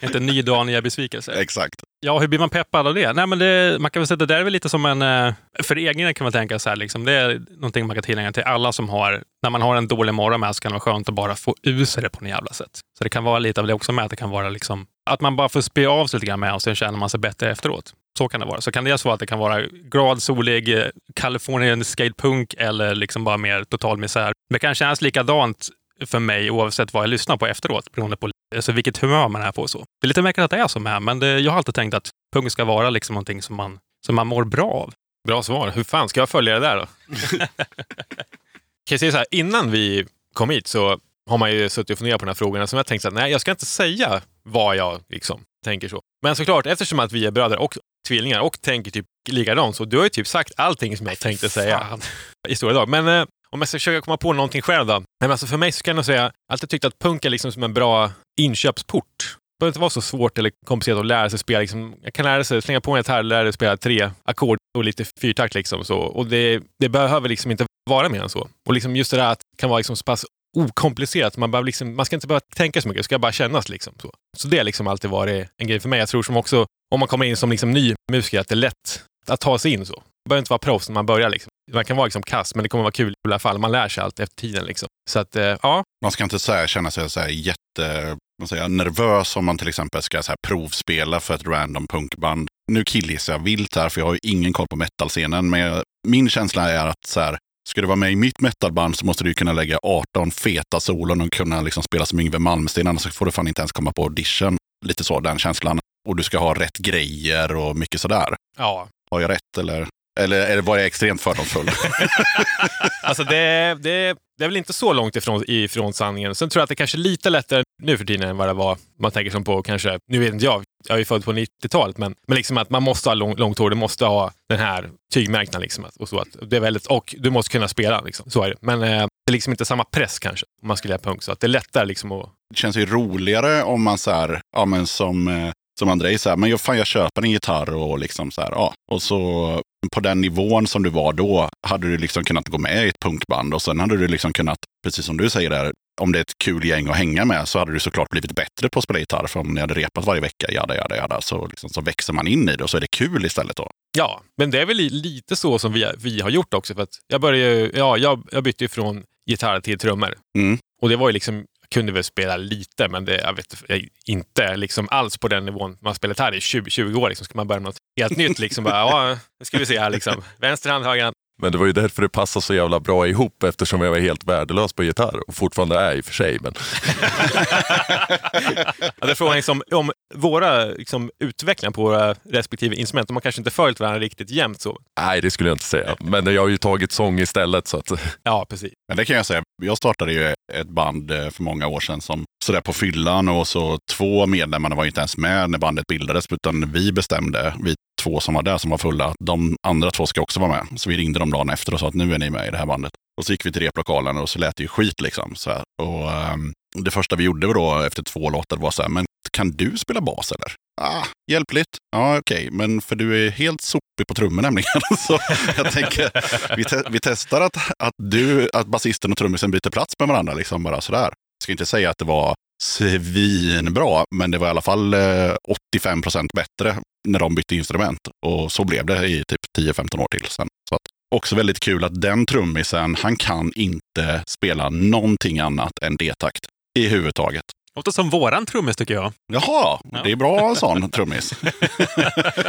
Inte ny dag, nya besvikelser. Exakt. Ja, hur blir man peppad av det? Nej, men det, man kan väl säga att det där är väl lite som en... eh, För egen kan man tänka så här, liksom, det är någonting man kan tillägna till alla som har... När man har en dålig morgon med så kan det vara skönt att bara få ur sig det på något jävla sätt. Så det kan vara lite av det också med att det kan vara liksom... Att man bara får spy av sig lite grann med och sen känner man sig bättre efteråt. Så kan det vara. Så kan det vara att det kan vara glad, solig, eh, Californian skatepunk eller liksom bara mer total misär. Det kan kännas likadant för mig oavsett vad jag lyssnar på efteråt, beroende på alltså vilket humör man är på. Så. Det är lite märkligt att det är så med, men det, jag har alltid tänkt att punk ska vara liksom någonting som man, som man mår bra av. Bra svar. Hur fan ska jag följa det där då? kan jag säga så här, innan vi kom hit så har man ju suttit och funderat på de här frågorna som jag tänkt att nej, jag ska inte säga vad jag liksom tänker så. Men såklart, eftersom att vi är bröder och tvillingar och tänker typ likadant, så du har ju typ sagt allting som jag tänkte säga i stora drag. Men eh, om jag ska försöka komma på någonting själv då. Nej, men alltså för mig så kan jag säga, jag har alltid tyckt att punk är liksom som en bra inköpsport. Det behöver inte vara så svårt eller komplicerat att lära sig spela. Liksom, jag kan lära sig slänga på en gitarr, lära sig spela tre ackord och lite fyrtakt. Liksom, så. Och det, det behöver liksom inte vara mer än så. Och liksom just det där att det kan vara liksom så pass okomplicerat. Man, behöver liksom, man ska inte behöva tänka så mycket, det ska bara kännas. Liksom, så. så det har liksom alltid varit en grej för mig. Jag tror som också, om man kommer in som liksom ny musiker, att det är lätt att ta sig in så. Man behöver inte vara proffs när man börjar. Liksom. Man kan vara liksom kass, men det kommer vara kul i alla fall. Man lär sig allt efter tiden. Liksom. Så att, eh, ja. Man ska inte så här, känna sig så här jätte vad säger nervös om man till exempel ska så här, provspela för ett random punkband. Nu killgissar jag vilt här, för jag har ju ingen koll på metalscenen. Men jag, min känsla är att så här, ska du vara med i mitt metalband så måste du kunna lägga 18 feta solon och kunna liksom spela som Yngwie Malmsteen. Annars får du fan inte ens komma på audition. Lite så, den känslan. Och du ska ha rätt grejer och mycket sådär. ja. Har jag rätt eller? Eller, eller var jag extremt fördomsfull? Alltså det, det, det är väl inte så långt ifrån, ifrån sanningen. Sen tror jag att det kanske är lite lättare nu för tiden än vad det var. Man tänker som på kanske, nu vet inte jag, jag är ju född på 90-talet, men, men liksom att man måste ha lång, långt hår, du måste ha den här tygmärknaden. Liksom, och, så att det är väldigt, och du måste kunna spela, liksom. så är det. Men eh, det är liksom inte samma press kanske, om man skulle göra punk. Så att det är lättare liksom att... Det känns ju roligare om man så här, ja men som, eh, som Andrei så här, men jag, fan jag köper en gitarr och liksom så här, ja. Och så på den nivån som du var då hade du liksom kunnat gå med i ett punkband och sen hade du liksom kunnat, precis som du säger där, om det är ett kul gäng att hänga med så hade du såklart blivit bättre på att spela gitarr. För om ni hade repat varje vecka, jada, jada, jada, så, liksom, så växer man in i det och så är det kul istället då. Ja, men det är väl li- lite så som vi, vi har gjort också. För att jag, började, ja, jag, jag bytte från gitarr till trummor. Mm. Och det var ju liksom, kunde väl spela lite, men det, jag vet jag- inte liksom alls på den nivån. Man spelat här i 20, 20 år, liksom, ska man börja med något helt nytt. Liksom, bara, ja, nu ska vi se här. Liksom. Vänster hand, höger hand. Men det var ju därför det passade så jävla bra ihop eftersom jag var helt värdelös på gitarr och fortfarande är i och för sig. Men Ja, det är frågan liksom, om våra liksom, utvecklingar på våra respektive instrument, de har kanske inte följt varandra riktigt jämnt. Så. nej, det skulle jag inte säga. Men jag har ju tagit sång istället. Så att, Ja, precis. Men det kan jag säga, jag startade ju ett band eh, för många år sedan som sådär på fyllan och så två medlemmarna var ju inte ens med när bandet bildades utan vi bestämde, vi två som var där som var fulla, de andra två ska också vara med. Så vi ringde dem dagen efter och sa att nu är ni med i det här bandet. Och så gick vi till replokalen och så lät det ju skit liksom. Så här. Och, um, det första vi gjorde då efter två låtar var så här, men kan du spela bas eller? Ah, hjälpligt. Ja, okej, men för du är helt sopig på trummor nämligen. Så jag tänker, vi, te vi testar att, att du, att basisten och trummisen byter plats med varandra, liksom bara sådär. Jag ska inte säga att det var svinbra, men det var i alla fall eh, 85 procent bättre när de bytte instrument. Och så blev det i typ 10-15 år till sen. Så att, också väldigt kul att den trummisen, han kan inte spela någonting annat än D-takt i huvudtaget. Låter som våran trummis tycker jag. Jaha, det är bra en sån trummis.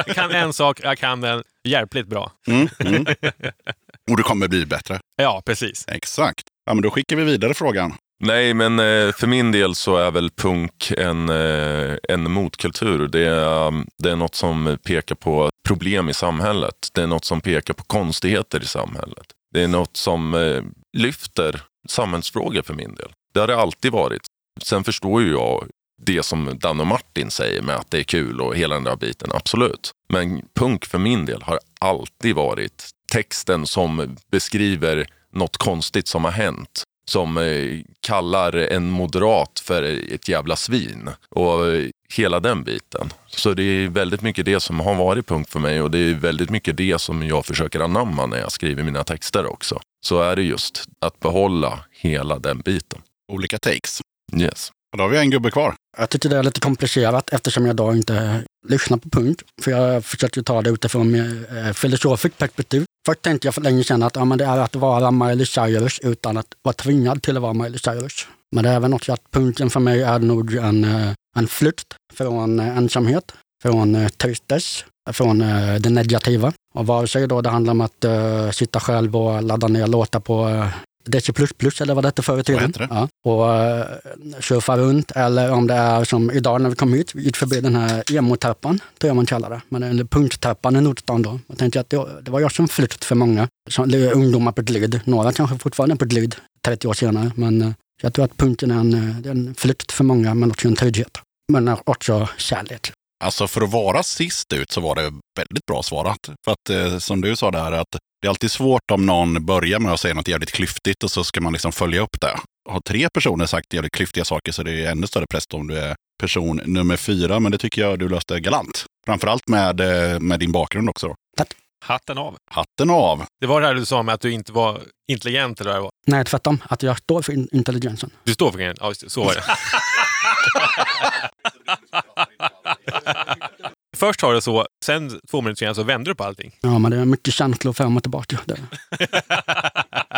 Jag kan en sak, jag kan den hjälpligt bra. Mm, mm. Och det kommer bli bättre. Ja, precis. Exakt. Ja, men då skickar vi vidare frågan. Nej, men eh, för min del så är väl punk en, eh, en motkultur. Det är, um, det är något som pekar på problem i samhället. Det är något som pekar på konstigheter i samhället. Det är något som eh, lyfter samhällsfrågor för min del. Det har det alltid varit. Sen förstår ju jag det som Dan och Martin säger med att det är kul och hela den där biten, absolut. Men punk för min del har alltid varit texten som beskriver något konstigt som har hänt som eh, kallar en moderat för ett jävla svin. Och eh, hela den biten. Så det är väldigt mycket det som har varit punkt för mig och det är väldigt mycket det som jag försöker anamma när jag skriver mina texter också. Så är det just att behålla hela den biten. Olika takes. Yes. Och då har vi en gubbe kvar. Jag tycker det är lite komplicerat eftersom jag då inte lyssna på punk. För jag försöker ta det utifrån ett eh, filosofiskt perspektiv. Först tänkte jag för länge sedan att ja, men det är att vara Miley Cyrus utan att vara tvingad till att vara Miley Cyrus. Men det är även också att punken för mig är nog en, eh, en flykt från eh, ensamhet, från tristess, från det negativa. Och vare sig då det handlar om att uh, sitta själv och ladda ner låtar på uh, DC++ eller vad det hette förr i tiden. Ja. Och uh, surfa runt eller om det är som idag när vi kom hit, vi gick förbi den här emo-täppan, tror jag man kallar det. Men eller punktäppan i Nordstan då. Jag tänkte att det, det var jag som flykt för många. Som, ungdomar på glid, några kanske fortfarande på glid 30 år senare. Men uh, jag tror att punken är en, är en flykt för många men också en trygghet. Men också kärlek. Alltså för att vara sist ut så var det väldigt bra svarat. För att eh, som du sa där, att det är alltid svårt om någon börjar med att säga något jävligt klyftigt och så ska man liksom följa upp det. Har tre personer sagt jävligt klyftiga saker så det är ännu större press om du är person nummer fyra. Men det tycker jag du löste galant. Framförallt med, eh, med din bakgrund också. Då. Hatten av. Hatten av! Det var det här du sa med att du inte var intelligent. Eller vad det var. Nej, tvärtom. Att jag står för in- intelligensen. Du står för grejen. Ja, just det. Så var det. Först har du så, sen två minuter senare så vänder du på allting. Ja, men det är mycket känslor fram och tillbaka. Det.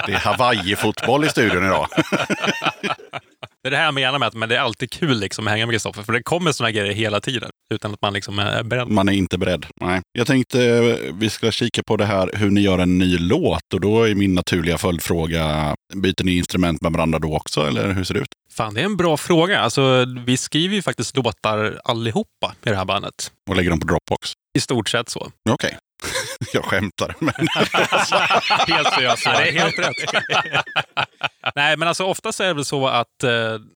Det är Hawaii-fotboll i studion idag. Det är det här jag menar med att men det är alltid kul liksom, att hänga med Kristoffer, för det kommer såna grejer hela tiden utan att man liksom är beredd. Man är inte beredd. Nej. Jag tänkte eh, vi ska kika på det här hur ni gör en ny låt. Och då är min naturliga följdfråga, byter ni instrument med varandra då också? Eller hur ser det ut? Fan, det är en bra fråga. Alltså, vi skriver ju faktiskt låtar allihopa i det här bandet. Och lägger dem på Dropbox? I stort sett så. Okej. Jag skämtar. Men Helt seriöst. Det är helt rätt. Nej, men alltså oftast är det väl så att eh,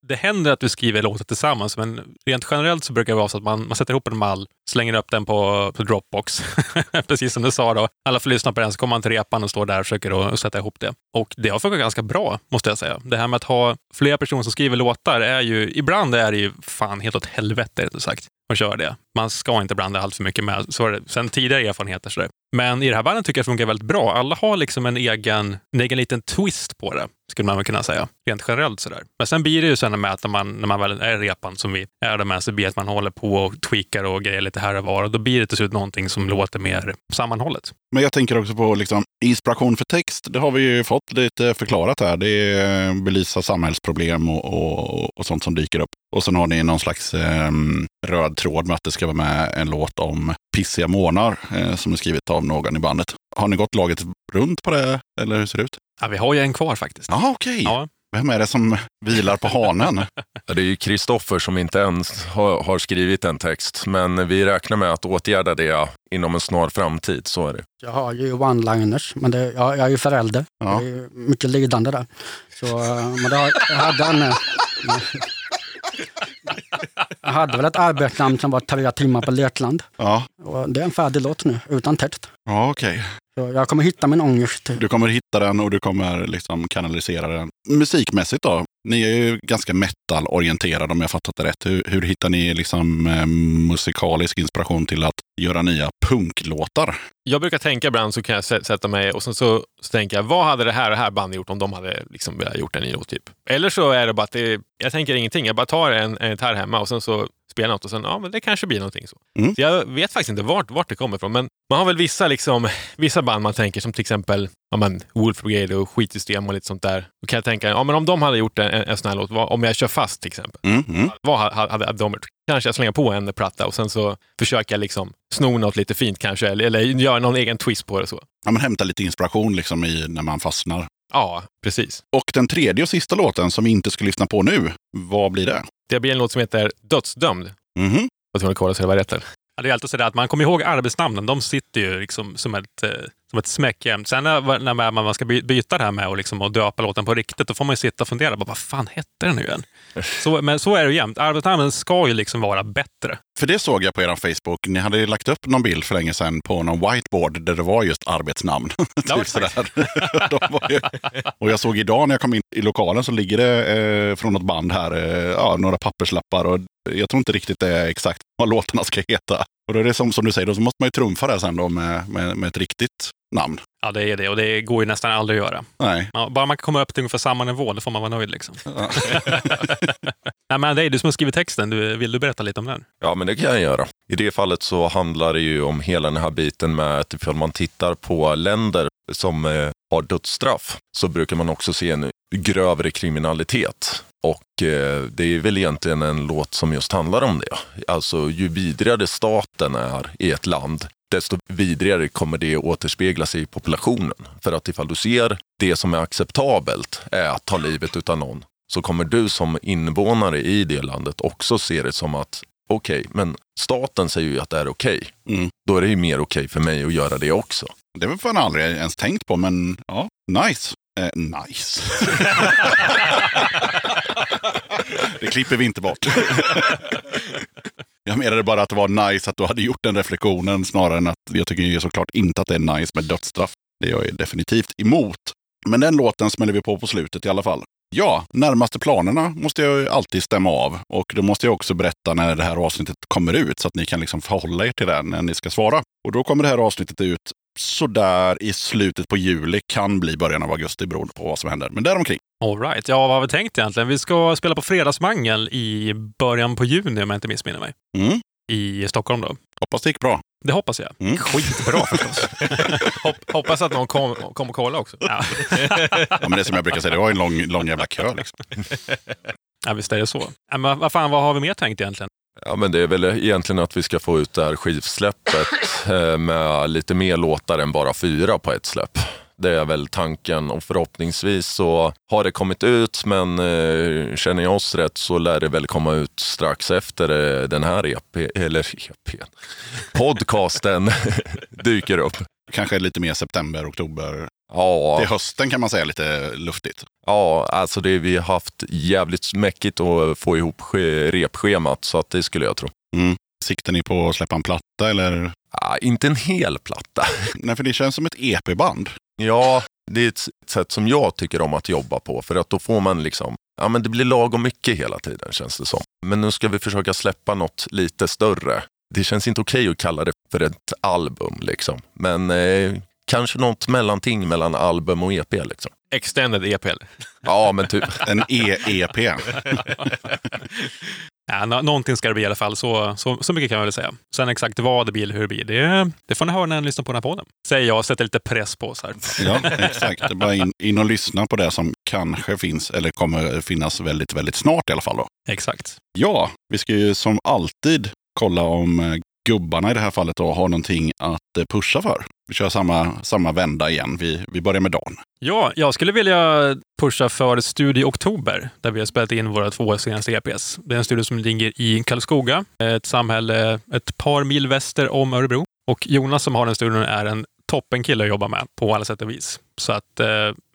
det händer att vi skriver låtar tillsammans, men rent generellt så brukar det vara så att man, man sätter ihop en mall, slänger upp den på, på Dropbox. Precis som du sa då. Alla får lyssna på den, så kommer man till repan och står där och försöker att sätta ihop det. Och det har funkat ganska bra, måste jag säga. Det här med att ha flera personer som skriver låtar är ju, ibland är det ju fan helt åt helvete, rättare sagt och kör det. Man ska inte blanda allt för mycket med. Så är det sen tidigare erfarenheter. Så där. Men i det här bandet tycker jag det funkar väldigt bra. Alla har liksom en egen, en egen liten twist på det, skulle man väl kunna säga. Rent generellt sådär. Men sen blir det ju sen med att när man, när man väl är i repan, som vi är där med, så blir det att man håller på och tweakar och grejer lite här och var. Och då blir det till slut någonting som låter mer sammanhållet. Men jag tänker också på liksom, inspiration för text. Det har vi ju fått lite förklarat här. Det är eh, belysa samhällsproblem och, och, och sånt som dyker upp. Och sen har ni någon slags eh, röd tråd med att det ska vara med en låt om pissiga månar eh, som är skrivet av någon i bandet. Har ni gått laget runt på det, eller hur ser det ut? Ja, vi har ju en kvar faktiskt. Jaha, okej. Ja. Vem är det som vilar på hanen? Det är ju Kristoffer som inte ens har, har skrivit en text, men vi räknar med att åtgärda det inom en snar framtid. Så är det. Jag har ju one-liners, men det, jag, jag är ju förälder. Ja. Det är mycket lidande där. Så, eh, men det har, jag hade en... Jag hade väl ett arbetsnamn som var tre timmar på lekland. Ja, Och det är en färdig låt nu, utan text. ja okej. Så jag kommer hitta min ångest. Du kommer hitta den och du kommer liksom kanalisera den. Musikmässigt då? Ni är ju ganska metal-orienterade om jag fattat det rätt. Hur, hur hittar ni liksom eh, musikalisk inspiration till att göra nya punklåtar? Jag brukar tänka ibland så kan jag sä- sätta mig och sen så, så tänker jag, vad hade det här och det här bandet gjort om de hade liksom velat gjort en ny låt? Typ. Eller så är det bara att det, jag tänker ingenting. Jag bara tar en, en gitarr hemma och sen så spelar något och sen, ja men det kanske blir någonting så. Mm. så jag vet faktiskt inte vart, vart det kommer ifrån. Men man har väl vissa, liksom, vissa band man tänker som till exempel ja, men Wolf Brigade och Skitsystem och lite sånt där. Då kan jag tänka, ja men om de hade gjort en, en, sån här låt, vad, om jag kör fast till exempel. Mm, mm. Vad ha- hade, hade de gjort? Kanske jag slänger på en platta och sen så försöker jag liksom sno något lite fint kanske, eller, eller göra någon egen twist på det så. Ja, men hämta lite inspiration liksom i när man fastnar. Ja, precis. Och den tredje och sista låten som vi inte ska lyssna på nu, vad blir det? Det blir en låt som heter Dödsdömd. Mhm. Jag tror att kolla så det var rätt. Ja, det är alltid så där att man kommer ihåg arbetsnamnen. De sitter ju liksom som ett, eh, som ett smäck jämt. Sen när, när man ska by- byta det här med och liksom att döpa låten på riktigt, då får man ju sitta och fundera. Bara, vad fan hette den nu igen? Så, men så är det ju jämt. Arbetsnamnen ska ju liksom vara bättre. För det såg jag på er Facebook. Ni hade lagt upp någon bild för länge sedan på någon whiteboard där det var just arbetsnamn. Ja, typ sådär. Ju... Och jag såg idag när jag kom in i lokalen så ligger det eh, från något band här eh, ja, några papperslappar. Och jag tror inte riktigt det är exakt vad låtarna ska heta. Och då är det som, som du säger, då så måste man ju trumfa det sen då med, med, med ett riktigt namn. Ja, det är det. Och det går ju nästan aldrig att göra. Nej. Ja, bara man kan komma upp till ungefär samma nivå, då får man vara nöjd. Liksom. Nej, men det är du som har skrivit texten. Du, vill du berätta lite om den? Ja, men det kan jag göra. I det fallet så handlar det ju om hela den här biten med att ifall man tittar på länder som eh, har dödsstraff så brukar man också se en grövre kriminalitet. Eh, det är väl egentligen en låt som just handlar om det. Alltså ju vidrigare staten är i ett land, desto vidrigare kommer det återspegla sig i populationen. För att ifall du ser det som är acceptabelt är att ta livet utav någon, så kommer du som invånare i det landet också se det som att okej, men staten säger ju att det är okej. Mm. Då är det ju mer okej för mig att göra det också. Det har jag aldrig ens tänkt på, men ja, nice. Eh, nice. det klipper vi inte bort. jag menade bara att det var nice att du hade gjort den reflektionen snarare än att jag tycker ju såklart inte att det är nice med dödsstraff. Det är jag är definitivt emot. Men den låten smäller vi på på slutet i alla fall. Ja, närmaste planerna måste jag ju alltid stämma av. Och då måste jag också berätta när det här avsnittet kommer ut så att ni kan liksom förhålla er till det när ni ska svara. Och då kommer det här avsnittet ut sådär i slutet på juli, kan bli början av augusti beroende på vad som händer. Men däromkring. All right. Ja, vad har vi tänkt egentligen? Vi ska spela på Fredagsmangel i början på juni, om jag inte missminner mig. Mm. I Stockholm då. Hoppas det gick bra. Det hoppas jag. Mm. Skitbra förstås. Hopp, hoppas att någon kommer kom och kolla också. Ja. Ja, men det är som jag brukar säga, det var en lång, lång jävla kö. Liksom. ja, visst är det så. Men vad fan, vad har vi mer tänkt egentligen? Ja, men det är väl egentligen att vi ska få ut det här skivsläppet eh, med lite mer låtar än bara fyra på ett släpp. Det är väl tanken och förhoppningsvis så har det kommit ut men eh, känner jag oss rätt så lär det väl komma ut strax efter eh, den här EP, eller EP, podcasten dyker upp. Kanske lite mer september, oktober. Ja, Till hösten kan man säga lite luftigt. ja alltså det, vi har haft jävligt mäckigt att få ihop repschemat så att det skulle jag tro. Siktar ni på att släppa en platta eller? Ah, inte en hel platta. Nej, för det känns som ett EP-band. Ja, det är ett sätt som jag tycker om att jobba på. För att då får man liksom, ja men det blir lagom mycket hela tiden känns det som. Men nu ska vi försöka släppa något lite större. Det känns inte okej att kalla det för ett album liksom. Men eh, kanske något mellanting mellan album och EP liksom. Extended EP. Ja, men typ. En E-EP. Ja, nå- någonting ska det bli i alla fall, så, så, så mycket kan jag väl säga. Sen exakt vad det blir eller hur det blir, det, det får ni höra när ni lyssnar på den här podden. Säger jag och sätter lite press på oss här. Ja, exakt. Det är bara in, in och lyssna på det som kanske finns, eller kommer finnas väldigt, väldigt snart i alla fall. Då. Exakt. Ja, vi ska ju som alltid kolla om eh, gubbarna i det här fallet då har någonting att eh, pusha för. Vi kör samma, samma vända igen. Vi, vi börjar med Dan. Ja, jag skulle vilja pusha för Studio Oktober, där vi har spelat in våra två senaste EPs. Det är en studio som ligger i Karlskoga, ett samhälle ett par mil väster om Örebro. Och Jonas som har den studion är en toppenkille att jobba med på alla sätt och vis. Så att, eh,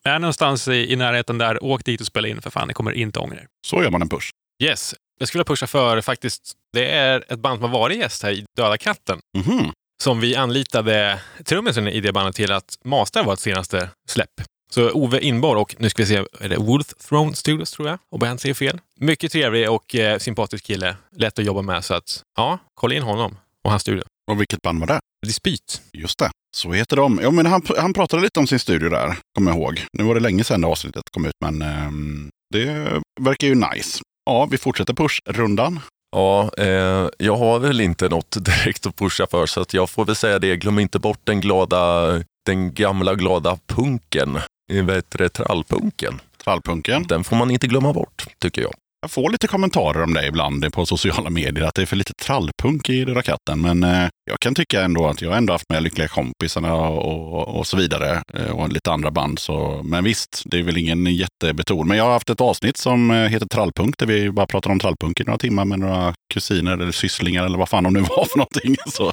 är någonstans i, i närheten där, åk dit och spela in för fan. Ni kommer inte ångra er. Så gör man en push. Yes. Jag skulle pusha för faktiskt, det är ett band som har varit gäst här i Döda katten. Mhm. Som vi anlitade trummisen i det bandet till att mastera vårt senaste släpp. Så Ove Inborg och nu ska vi se, är det Wolf Throne Studios tror jag? Och jag säger fel. Mycket trevlig och eh, sympatisk kille. Lätt att jobba med så att ja, kolla in honom och hans studio. Och vilket band var det? Dispyt. Just det, så heter de. Ja, men han, han pratade lite om sin studio där, kommer jag ihåg. Nu var det länge sedan det avsnittet kom ut, men ehm, det verkar ju nice. Ja, vi fortsätter push-rundan. Ja, eh, jag har väl inte något direkt att pusha för så att jag får väl säga det. Glöm inte bort den glada, den gamla glada punken. Eh, Vad heter det? Trallpunken. Trallpunken. Den får man inte glömma bort, tycker jag. Jag får lite kommentarer om det ibland på sociala medier, att det är för lite trallpunk i Döda katten. Men eh, jag kan tycka ändå att jag ändå haft med Lyckliga kompisarna och, och så vidare. Eh, och lite andra band. Så, men visst, det är väl ingen jättebeton. Men jag har haft ett avsnitt som eh, heter Trallpunk, där vi bara pratar om trallpunk i några timmar med några kusiner eller sysslingar eller vad fan de nu var för någonting. Så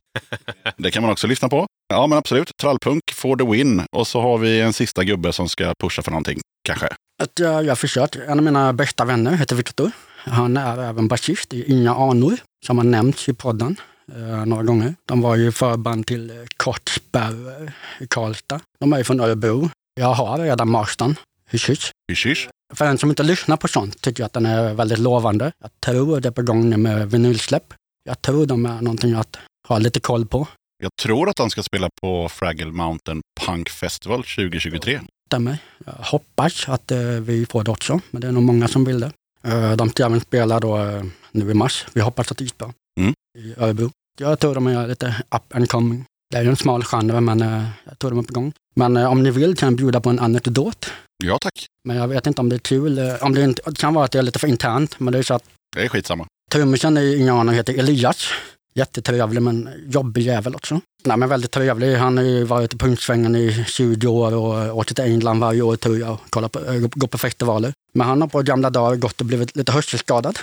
det kan man också lyssna på. Ja, men absolut. Trallpunk for the win. Och så har vi en sista gubbe som ska pusha för någonting, kanske. Att jag, jag har försökt. En av mina bästa vänner heter Viktor. Han är även basist i Inga anor, som har nämnts i podden eh, några gånger. De var ju förband till eh, Kortsberg i Karlstad. De är ju från Örebro. Jag har redan mastern. Hysch, hysch. Hysch, hysch. För en som inte lyssnar på sånt tycker jag att den är väldigt lovande. Jag tror det är på gång nu med vinylsläpp. Jag tror de är någonting att ha lite koll på. Jag tror att han ska spela på Fraggle Mountain Punk Festival 2023. Stämmer. Jag hoppas att eh, vi får det också, men det är nog många som vill det. Eh, de ska även spela då eh, nu i mars. Vi hoppas att det gick bra. Mm. I Örebro. Jag tror de är lite up and coming. Det är ju en smal genre, men jag tror de är på gång. Men om ni vill kan jag bjuda på en anekdot. Ja tack, Men jag vet inte om det är kul. Om det, inte, det kan vara att det är lite för internt, men det är så att det är skitsamma. Trummisen i Inga anor heter Elias. Jättetrevlig men jobbig jävel också. Nej men väldigt trevlig. Han har ju varit i punksvängen i 20 år och åkt till England varje år tror jag och kollat på, eh, äh, gått på festivaler. Men han har på gamla dagar gått och blivit lite hörselskadad.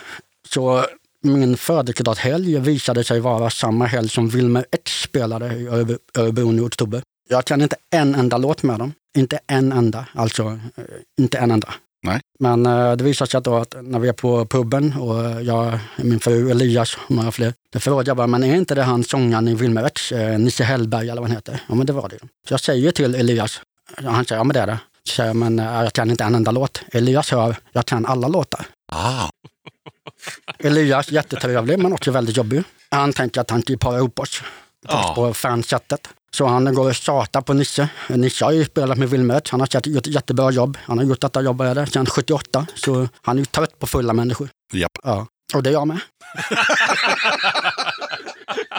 Så min födelsedagshelg visade sig vara samma helg som Wilmer X spelade i Örebro- nu i oktober. Jag kan inte en enda låt med dem. Inte en enda, alltså eh, inte en enda. Nej. Men eh, det visar sig att, då att när vi är på puben och eh, jag, min fru Elias och några fler, då frågar jag bara, men är inte det han sångaren i Wilmer X, eh, Nisse Hellberg eller vad han heter? Ja men det var det. Så jag säger till Elias, han säger ja men det är det. Så säger jag, men jag kan inte en enda låt. Elias hör, jag kan alla låtar. Ah, Elias, jättetrevlig men också väldigt jobbig. Han tänker att han kan para ihop oss Ja. på fansättet. Så han går och tjatar på Nisse. Nisse har ju spelat med Wilmert. Han har gjort ett jättebra jobb. Han har gjort detta jobbet sedan 78. Så han är ju trött på fulla människor. japp. Ja, och det är jag med.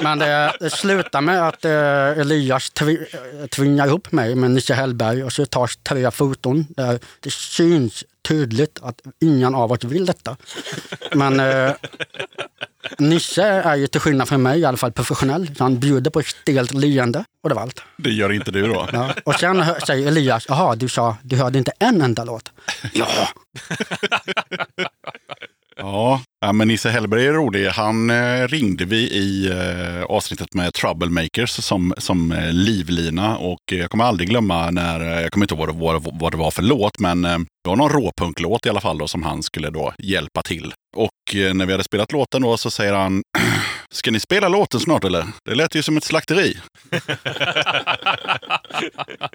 Men det, det slutar med att eh, Elias tvi, eh, tvingar ihop mig med Nisse Hellberg och så tas tre foton där det syns tydligt att ingen av oss vill detta. Men eh, Nisse är ju till skillnad från mig i alla fall professionell. Så han bjuder på ett stelt leende och det var allt. Det gör inte du då? Ja. Och sen säger Elias, jaha du sa, du hörde inte en enda låt. Ja, Ja, ja men Nisse Hellberg är rolig. Han eh, ringde vi i eh, avsnittet med Troublemakers som, som eh, livlina. Och jag kommer aldrig glömma när, jag kommer inte ihåg vad, det- vad, vad det var för låt, men det var någon råpunklåt i alla fall då, som han skulle då hjälpa till. Och när vi hade spelat låten då så säger han, ska ni spela låten snart eller? Det lät ju som ett slakteri.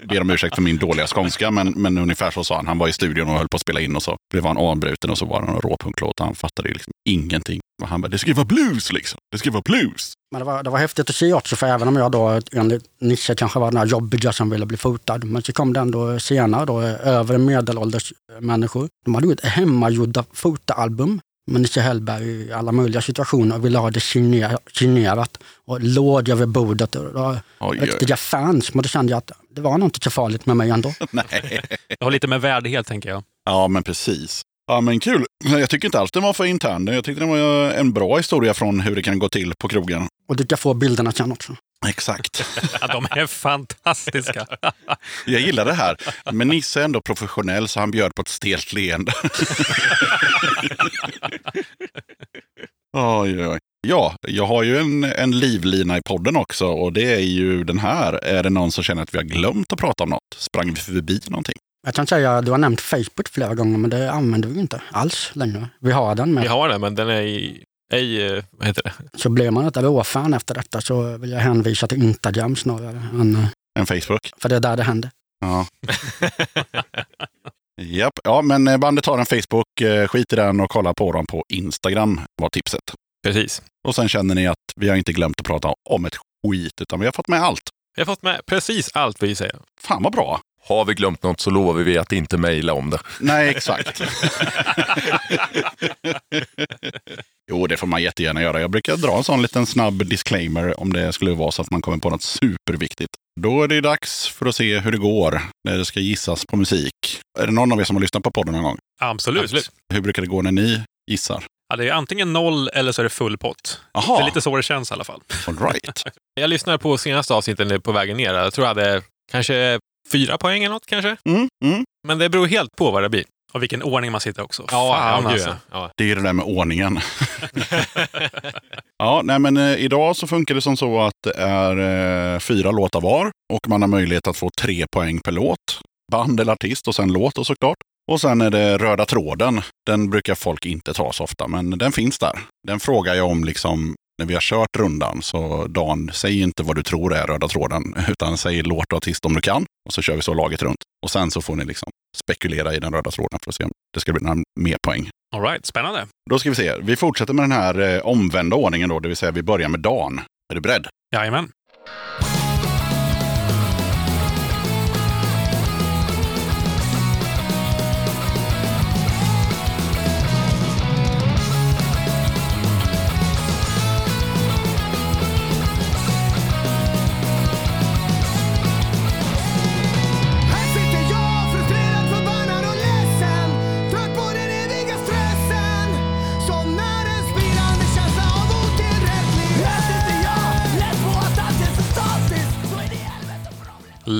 Ber om ursäkt för min dåliga skånska, men, men ungefär så sa han. Han var i studion och höll på att spela in och så blev han avbruten och så var det en råpunklåt. Han fattade ju liksom ingenting. Och han bara, det ska ju vara blues liksom. Det ska vara blues. men det var, det var häftigt att se också för även om jag då enligt Nisse kanske var den här jobbiga som ville bli fotad. Men så kom det ändå senare då övre medelålders människor. De hade gjort hemmagjorda fotoalbum med Nisse Hellberg i alla möjliga situationer och ville ha det signer- signerat och låg över bordet. Och det riktiga fans. Men då kände jag att det var nog inte så farligt med mig ändå. Nej. Det har lite med värdighet, tänker jag. Ja, men precis. Ja, men kul. Jag tycker inte alls den var för intern. Jag tyckte den var en bra historia från hur det kan gå till på krogen. Och du kan få bilderna sen också. Exakt. Ja, de är fantastiska. Jag gillar det här. Men Nisse är ändå professionell så han bjöd på ett stelt leende. oj, oj. Ja, jag har ju en, en livlina i podden också och det är ju den här. Är det någon som känner att vi har glömt att prata om något? Sprang vi förbi någonting? Jag kan säga att du har nämnt Facebook flera gånger men det använder vi inte alls längre. Vi har den men Vi har den, men den är i, ej, eh, vad heter det? så blir man ett råfan efter detta så vill jag hänvisa till Instagram snarare. Än, eh, En Facebook? för det är där det händer. Ja. Japp, ja men eh, bandet har en Facebook. Eh, Skit i den och kolla på dem på Instagram var tipset. Precis. Och sen känner ni att vi har inte glömt att prata om ett skit, utan vi har fått med allt. Jag har fått med precis allt vi säger. Fan vad bra! Har vi glömt något så lovar vi att inte mejla om det. Nej, exakt. jo, det får man jättegärna göra. Jag brukar dra en sån liten snabb disclaimer om det skulle vara så att man kommer på något superviktigt. Då är det dags för att se hur det går när det ska gissas på musik. Är det någon av er som har lyssnat på podden någon gång? Absolut. Absolut. Hur brukar det gå när ni gissar? Ja, det är antingen noll eller så är det full pott. Jaha, Det är lite så det känns i alla fall. all right. Jag lyssnade på senaste avsnittet på vägen ner. Jag tror jag hade kanske fyra poäng eller något kanske. Mm, mm. Men det beror helt på vad det blir. Och vilken ordning man sitter också. Ja, Fan, alltså. ja. ja. Det är det där med ordningen. ja, nej, men eh, idag så funkar det som så att det är eh, fyra låtar var och man har möjlighet att få tre poäng per låt. Band eller artist och sen låt och såklart. Och sen är det röda tråden. Den brukar folk inte ta så ofta, men den finns där. Den frågar jag om liksom när vi har kört rundan. Så Dan, säg inte vad du tror är röda tråden, utan säg låt och artist om du kan. Och så kör vi så laget runt. Och sen så får ni liksom spekulera i den röda tråden för att se om det ska bli några mer poäng. All right, spännande. Då ska vi se. Vi fortsätter med den här eh, omvända ordningen då, det vill säga vi börjar med Dan. Är du beredd? Jajamän.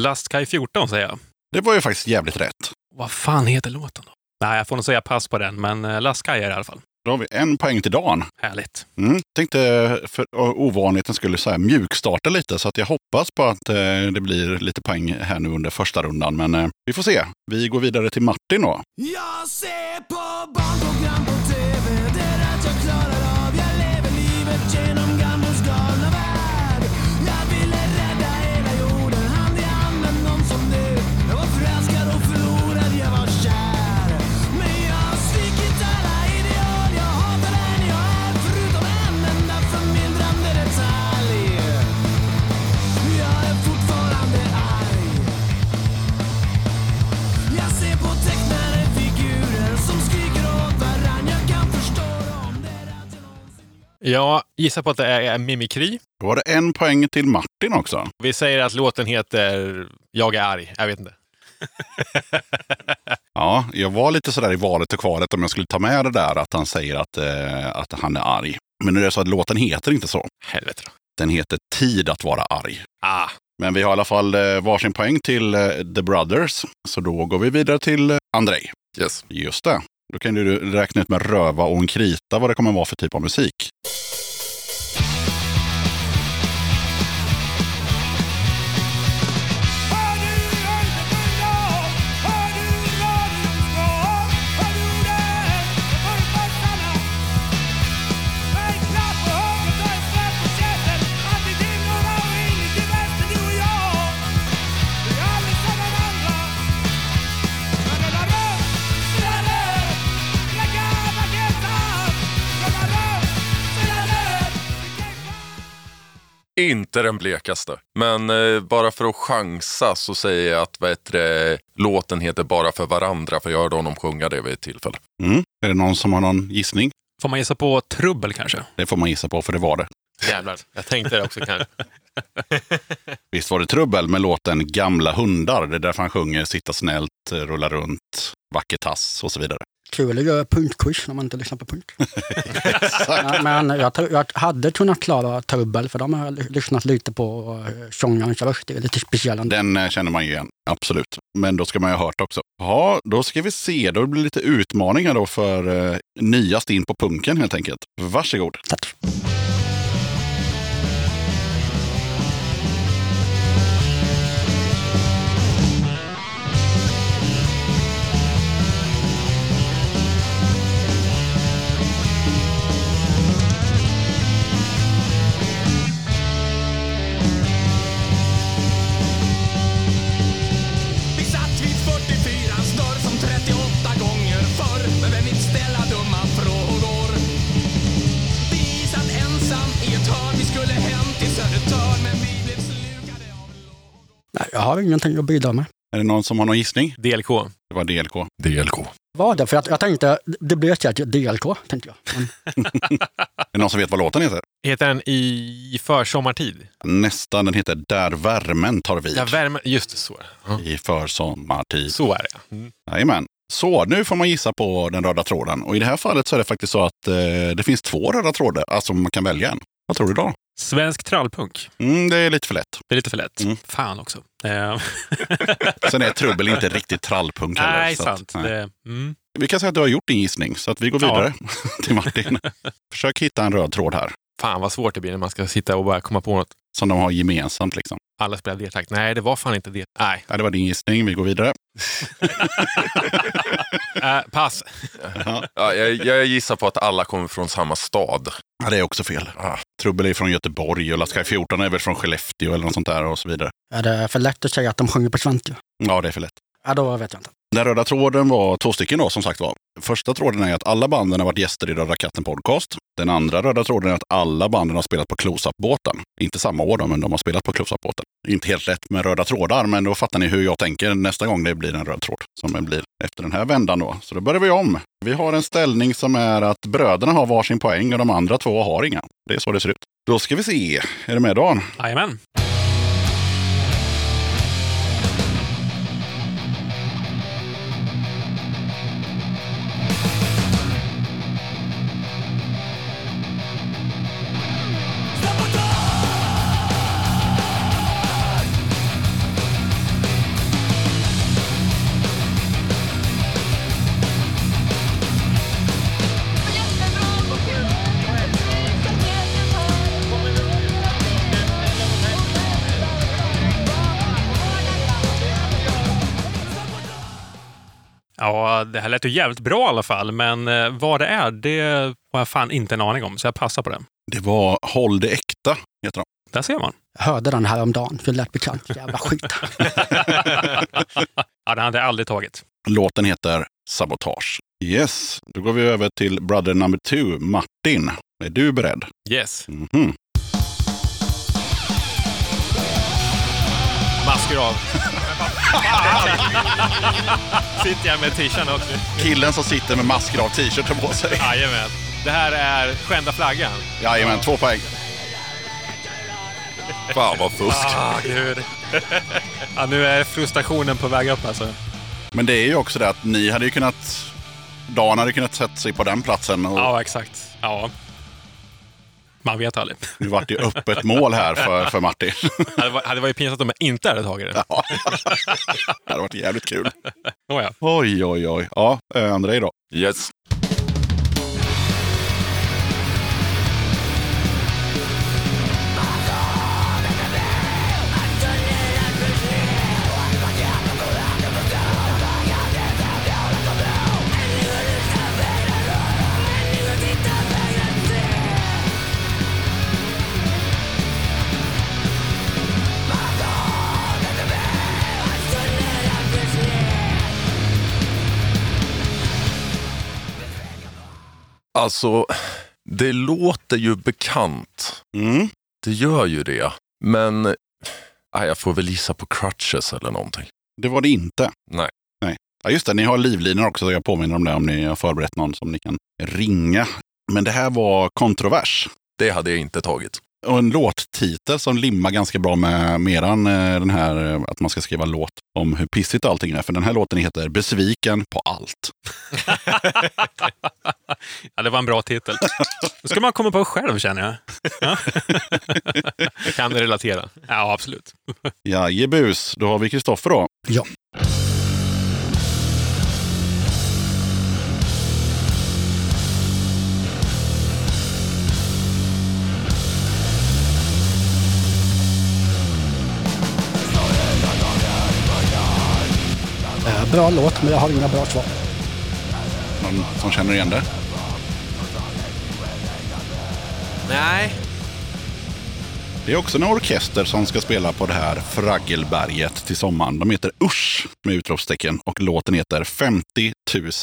Lastkaj 14 säger jag. Det var ju faktiskt jävligt rätt. Vad fan heter låten då? Nej, jag får nog säga pass på den, men eh, Lastkaj är det i alla fall. Då har vi en poäng till Dan. Härligt. Mm. Tänkte för ovanligheten skulle så här mjukstarta lite, så att jag hoppas på att eh, det blir lite poäng här nu under första rundan. Men eh, vi får se. Vi går vidare till Martin då. Jag ser på Jag gissar på att det är mimikri. Då var det en poäng till Martin också. Vi säger att låten heter Jag är arg. Jag vet inte. Ja, jag var lite sådär i valet och kvalet om jag skulle ta med det där att han säger att, eh, att han är arg. Men nu är det så att låten heter inte så. Helvete då. Den heter Tid att vara arg. Ah, Men vi har i alla fall eh, varsin poäng till eh, The Brothers. Så då går vi vidare till eh, Andrei. Yes. Just det. Då kan du räkna ut med röva och en krita vad det kommer vara för typ av musik. Inte den blekaste. Men eh, bara för att chansa så säger jag att vad heter det, låten heter Bara för varandra. För jag hörde honom sjunga det vid ett tillfälle. Mm. Är det någon som har någon gissning? Får man gissa på trubbel kanske? Det får man gissa på, för det var det. jävlar. Jag tänkte det också kanske. Visst var det trubbel med låten Gamla hundar. Det är därför han sjunger Sitta snällt, rulla runt, Vacker tass och så vidare. Kul att göra punktquiz när man inte lyssnar på punkt. Men- Men jag, jag hade kunnat klara trubbel för de har jag lyssnat lite på. eh, Sångarens röst är lite speciell. ändå. Den eh, känner man ju igen, absolut. Men då ska man ju ha hört också. Ja, då ska vi se. Då blir det lite utmaningar då för eh, nyast in på punken helt enkelt. Varsågod. Tack. Har ingenting att bidra med. Är det någon som har någon gissning? DLK. Det var DLK. DLK. Var det? För jag, jag tänkte, det blir säkert DLK, tänkte jag. Men, Är det någon som vet vad låten heter? Heter den I försommartid? Nästan. Den heter Där värmen tar vid. Ja, värme. Just det, så. Ja. I försommartid. Så är det. ja. Mm. Jajamän. Så, nu får man gissa på den röda tråden. Och i det här fallet så är det faktiskt så att eh, det finns två röda trådar. Alltså man kan välja en. Vad tror du då? Svensk trallpunk. Mm, det är lite för lätt. Det är lite för lätt. Mm. Fan också. Eh, Sen är trubbel inte riktigt trallpunk heller. nej, så att, sant. nej. Det, mm. Vi kan säga att du har gjort din gissning, så att vi går Ja. vidare till Martin. Försök hitta en röd tråd här, Fan vad svårt det blir när man ska sitta och bara komma på något. som de har gemensamt. Liksom. Alla spelar D-takt. Nej, det var fan inte det. Nej. Ja, det var din gissning, vi går vidare. Äh, pass. Ja, jag, jag gissar på att alla kommer från samma stad. Ja, det är också fel. Ah. Trubbel är från Göteborg och Laskai 14 är väl från Skellefteå eller något sånt där och så vidare. är det för lätt att säga att de sjunger på svenska? Ja, det är för lätt. Ja, då vet jag inte. Den röda tråden var två stycken då, som sagt var. Första tråden är att alla banden har varit gäster i Röda katten podcast. Den andra röda tråden är att alla banden har spelat på Close-Up-båten. Inte samma år då, men de har spelat på Close-Up-båten. Inte helt lätt med röda trådar, men då fattar ni hur jag tänker nästa gång det blir en röd tråd. Som det blir efter den här vändan då. Så då börjar vi om. Vi har en ställning som är att bröderna har varsin poäng och de andra två har inga. Det är så det ser ut. Då ska vi se. Är du med Dan? Jajamän. Ja, det här lät ju jävligt bra i alla fall, men eh, vad det är, det har jag fan inte en aning om, så jag passar på det. Det var Håll det äkta, heter de. Där ser man. Jag hörde den här om dagen, för det lät bekant. Jävla skit. Ja, den hade jag aldrig tagit. Låten heter Sabotage. Yes, då går vi över till Brother number two, Martin. Är du beredd? Yes. Mhm. Masker av. Sitter jag med t-shirten också. Killen som sitter med masker av t-shirten på sig. Jajamän. Det här är skända flaggan. Jajamän, två poäng. Fan vad fusk. Ah, gud. ja, nu är frustrationen på väg upp alltså. Men det är ju också det att ni hade ju kunnat... Dan hade kunnat sätta sig på den platsen. Och Ja, exakt. Ja. Man vet aldrig. Nu vart det öppet mål här för, för Martin. Det hade varit- hade varit pinsamt om jag inte hade tagit den. Ja. Det hade varit jävligt kul. Oh, ja. Oj, oj, oj. Ja, Andrei då? Yes. Alltså, det låter ju bekant. Mm. Det gör ju det. Men nej, jag får väl gissa på crutches eller någonting. Det var det inte. Nej. Nej. Ja, just det, ni har livlinor också. så Jag påminner om det om ni har förberett någon som ni kan ringa. Men det här var kontrovers. Det hade jag inte tagit. Och en låttitel som limmar ganska bra med meran eh, den här eh, att man ska skriva låt om hur pissigt allting är. För den här låten heter Besviken på allt. ja, det var en bra titel. Det ska man komma på själv känner jag. Jag kan relatera. Ja, absolut. Jajebus, då har vi Kristoffer då. Ja. Bra låt, men jag har inga bra svar. Någon som känner igen det? Nej. Det är också en orkester som ska spela på det här Fraggelberget till sommaren. De heter Usch med utropstecken och låten heter 50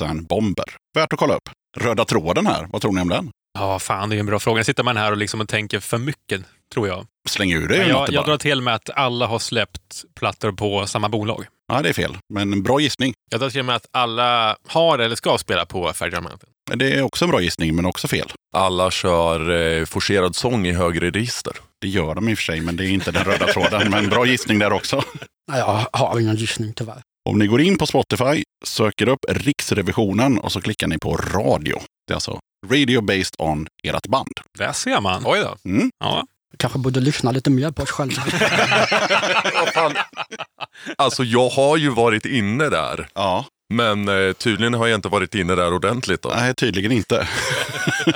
000 bomber. Värt att kolla upp. Röda tråden här, vad tror ni om den? Ja, fan, det är en bra fråga. Sitter man här och liksom och tänker för mycket, tror jag. Släng ur det Men något jag, jag drar till med att alla har släppt plattor på samma bolag. Ja, det är fel. Men en bra gissning. Jag tar till med att alla har eller ska spela på Mountain. Det är också en bra gissning, men också fel. Alla kör eh, forcerad sång i högre register. Det gör de i och för sig, men det är inte den röda tråden. Men bra gissning där också. Nej, Jag har ingen gissning tyvärr. Om ni går in på Spotify, söker upp Riksrevisionen och så klickar ni på radio. Det är alltså radio based on ert band. Där ser man. Oj då. Mm. Ja. Kanske borde lyssna lite mer på oss själva. Alltså jag har ju varit inne där. Ja, Men eh, tydligen har jag inte varit inne där ordentligt. Då. nej tydligen inte.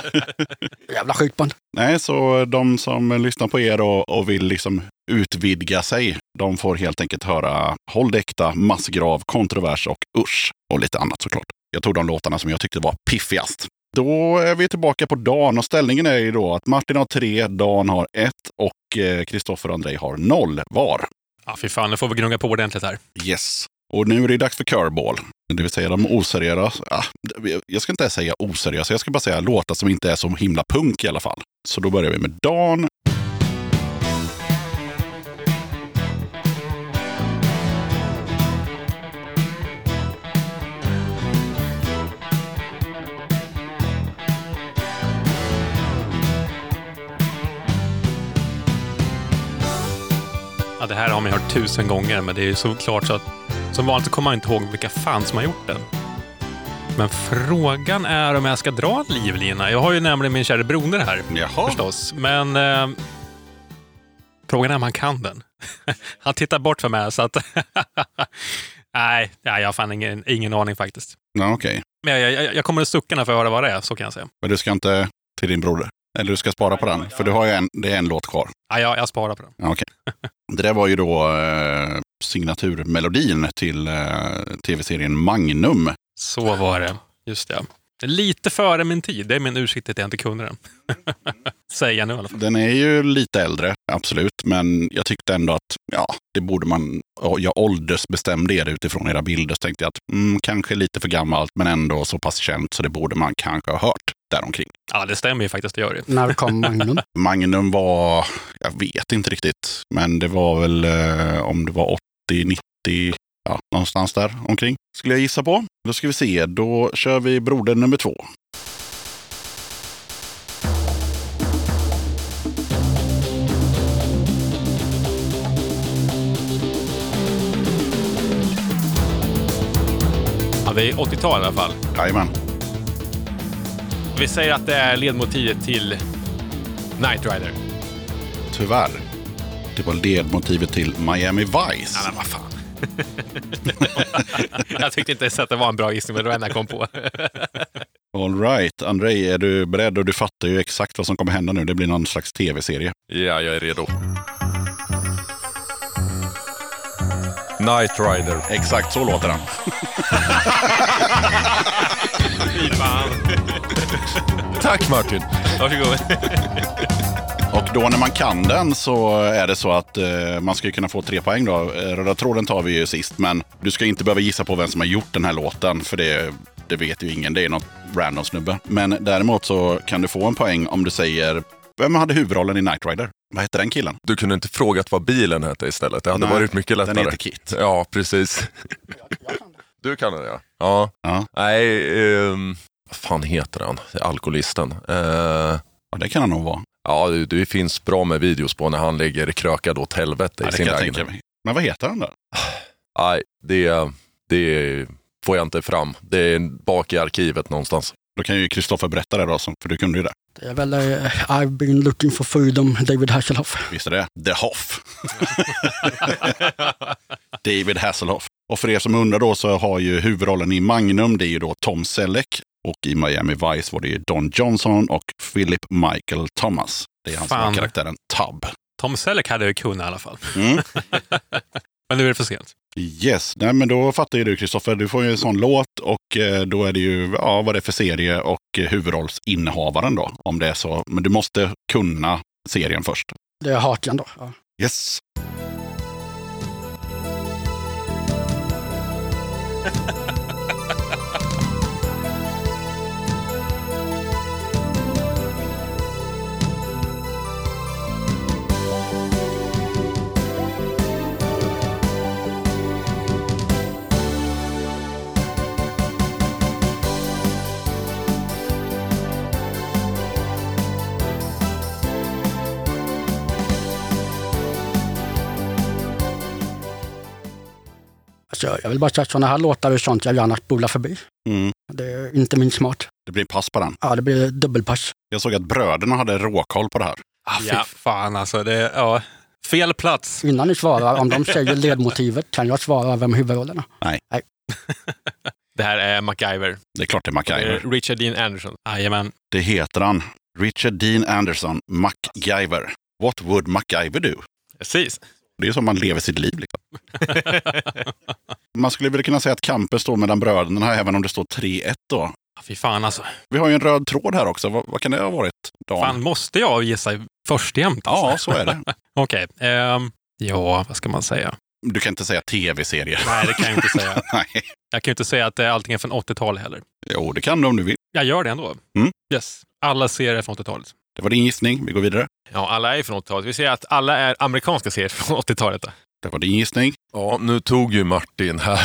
Jävla skitband. Nej, så de som lyssnar på er och, och vill liksom utvidga sig, de får helt enkelt höra Håll det äkta, Massgrav, Kontrovers och Usch. Och lite annat såklart. Jag tog de låtarna som jag tyckte var piffigast. Då är vi tillbaka på Dan och ställningen är ju då att Martin har tre, Dan har ett och eh, Kristoffer och Andrei har noll var. ja, fy fan, nu får vi gnugga på ordentligt här. Yes. Och nu är det dags för curveball. Det vill säga de oseriösa. Ah, jag ska inte säga oseriösa, jag ska bara säga låtar som inte är så himla punk i alla fall. Så då börjar vi med Dan. Ja, det här har man hört tusen gånger, men det är ju såklart så att som vanligt så kommer man inte ihåg vilka fan som har gjort den. Men frågan är om jag ska dra en livlina. Jag har ju nämligen min kära broder här, Jaha. förstås. Men eh, frågan är om han kan den. han tittar bort för mig, så att... nej, nej, jag har fan ingen, ingen aning faktiskt. Ja, Okej. Men jag, jag, jag kommer att sucka när jag får höra vad det är, så kan jag säga. Men du ska inte till din broder? Eller du ska spara på den? För du har ju en, det är en låt kvar. Ja, jag, jag sparar på den. Ja, Okej. Det där var ju då eh, signaturmelodin till eh, tv-serien Magnum. Så var det. Just det. Lite före min tid. Det är min ursäkt att jag inte kunde den. Säger jag nu i alla fall. Den är ju lite äldre, absolut. Men jag tyckte ändå att ja, det borde man... ja, Jag åldersbestämde er utifrån era bilder. Så tänkte jag att mm, kanske lite för gammalt, men ändå så pass känt så det borde man kanske ha hört däromkring. Ja, det stämmer ju faktiskt. Det gör det. När kom Magnum? Magnum var, jag vet inte riktigt, men det var väl eh, om det var 80, 90, ja, någonstans där omkring. Skulle jag gissa på. Då ska vi se, då kör vi broder nummer två. Ja, det är 80-tal i alla fall. Jajamän. Vi säger att det är ledmotivet till Night Rider. Tyvärr. Det var ledmotivet till Miami Vice. Ja, men vad fan. jag tyckte inte ens att det var en bra gissning, men det var enda jag kom på. All right. Andrei, är du beredd? Och du fattar ju exakt vad som kommer hända nu. Det blir någon slags tv-serie. Ja, jag är redo. Night Rider. Exakt så låter den. Fy fan. Tack Martin! Varsågod. Och då när man kan den så är det så att eh, man ska kunna få tre poäng då. Eh, Röda tråden tar vi ju sist, men du ska inte behöva gissa på vem som har gjort den här låten, för det, det vet ju ingen. Det är något random snubbe. Men däremot så kan du få en poäng om du säger vem hade huvudrollen i Knight Rider? Vad hette den killen? Du kunde inte frågat vad bilen hette istället. Det hade Nej, varit mycket den lättare. heter Kit. Ja, precis. Du kan det ja. Ja. Ja. Nej, ehm, vad fan heter han? Alkoholisten. Eh, Ja, det kan han nog vara. ja, det, det finns bra med videos på när han ligger krökad åt helvete Ja, i sin lägenhet. Men vad heter han då? Nej, det, det får jag inte fram. Det är bak i arkivet någonstans. Då kan ju Kristoffer berätta det då, för du kunde ju det. Det är väl eh, I've been looking for freedom, David Hasselhoff. Visst är det? The Hoff. David Hasselhoff. Och för er som undrar då så har ju huvudrollen i Magnum, det är ju då Tom Selleck. Och i Miami Vice var det ju Don Johnson och Philip Michael Thomas. Det är han som har Fan. karaktären Tubb. Tom Selleck hade jag kunnat i alla fall. Mm. Men nu är det för sent. Yes, nej men då fattar ju du Kristoffer. Du får ju en sån låt och eh, då är det ju ja, vad det är för serie och eh, huvudrollsinnehavaren då. Om det är så. Men du måste kunna serien först. Det är Hartian då. Ja. Yes. Alltså, jag vill bara säga att sådana här låtar är sånt jag gärna spolar förbi. Mm. Det är inte min smart. Det blir pass på den. Ja, det blir dubbelpass. Jag såg att bröderna hade råkoll på det här. Ah, fy Ja. fan alltså. Det, ja. Fel plats. Innan ni svarar, om de säger ledmotivet, kan jag svara vem huvudrollen är. Det här är MacGyver. Det är klart det är Det MacGyver. är Richard Dean Anderson. Jajamän. Det heter han. Richard Dean Anderson, MacGyver. What would MacGyver do? Precis. Det är som man lever sitt liv. Liksom. Man skulle väl kunna säga att kampen står mellan bröderna, även om det står 3-1 då. Fy fan alltså. Vi har ju en röd tråd här också. Vad, vad kan det ha varit? Dan? Fan, måste jag gissa först jämt? Alltså? Ja, så är det. Okej. ehm, ja, vad ska man säga? Du kan inte säga tv-serie. Nej, det kan jag inte säga. Nej. Jag kan ju inte säga att allting är från 80-tal heller. Jo, det kan du om du vill. Jag gör det ändå. Mm. Yes. Alla serier är från 80-talet. Det var din gissning. Vi går vidare. Ja, alla är från 80-talet. Vi säger att alla är amerikanska serier från 80-talet. Då. Det var din gissning. Ja, nu tog ju Martin här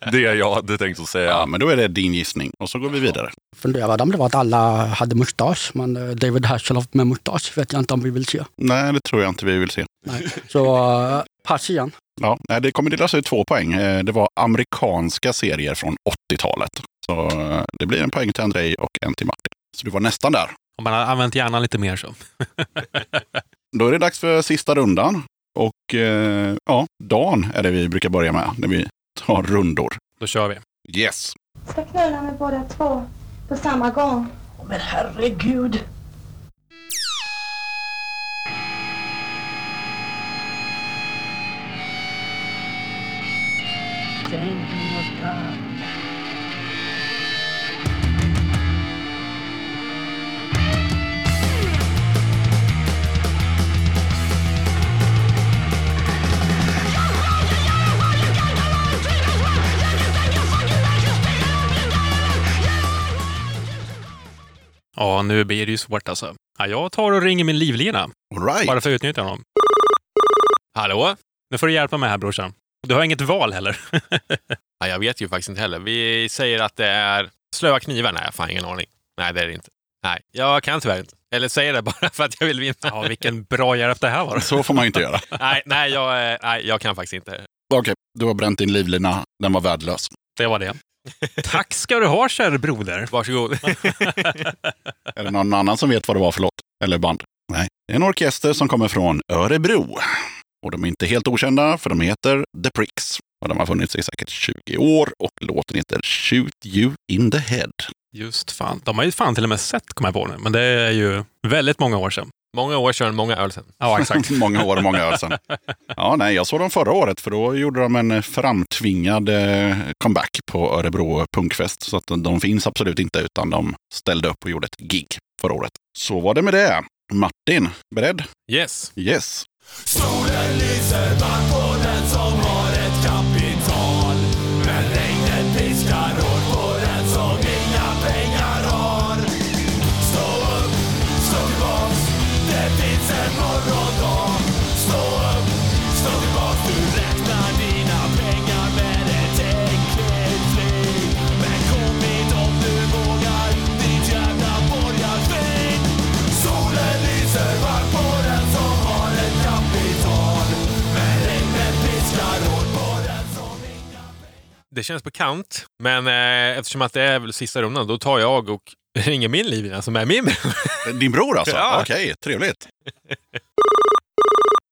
det jag hade tänkt att säga. Ja, men då är det din gissning. Och så går vi vidare. Funderade om det var att alla hade mustasch, men eh, David Hasselhoff med mustasch vet jag inte om vi vill se. Nej, det tror jag inte vi vill se. Nej. Så eh, pass igen. Ja, det kommer delas ut två poäng. Eh, Det var amerikanska serier från 80-talet. Så det blir en poäng till Andrei och en till Martin. Så du var nästan där. Om man har använt hjärnan lite mer så. Då är det dags för sista rundan. Och eh, ja, Dan är det vi brukar börja med när vi tar rundor. Då kör vi. Yes! ska knulla med båda två på samma gång. Men herregud. Ja, nu blir det ju svårt alltså. Ja, jag tar och ringer min livlina. All right. Bara för att utnyttja honom. Hallå? Nu får du hjälpa mig här brorsan. Du har inget val heller. Ja, jag vet ju faktiskt inte heller. Vi säger att det är slöa knivar. Nej, fan ingen aning. Nej, det är det inte. Nej, jag kan tyvärr inte. Eller säger det bara för att jag vill vinna. Ja, vilken bra hjälp det här var. Så får man ju inte göra. nej, nej, jag, eh, nej, jag kan faktiskt inte. Okej, du har bränt din livlina. Den var värdelös. Det var det. Tack ska du ha, kära broder. Varsågod. Är det någon annan som vet vad det var för låt? Eller band? Nej. Det är en orkester som kommer från Örebro. Och de är inte helt okända för de heter The Pricks. Och de har funnits i säkert 20 år och låten heter Shoot You In The Head. Just fan. De har ju fan till och med sett, kommer jag på nu. Men det är ju väldigt många år sedan. Många år sedan, många öl sedan. Ja, exakt. många år, många år sedan. Ja, nej, jag såg dem förra året för då gjorde de en framtvingad eh, comeback på Örebro Punkfest. Så att de finns absolut inte utan de ställde upp och gjorde ett gig förra året. Så var det med det. Martin, beredd? Yes. Yes. Solen lyser varmt på den som har ett kapital Det känns på kant, men eh, eftersom att det är väl sista rundan, då tar jag och ringer min livlina som är min. Din bror alltså? Ja. Okej, trevligt.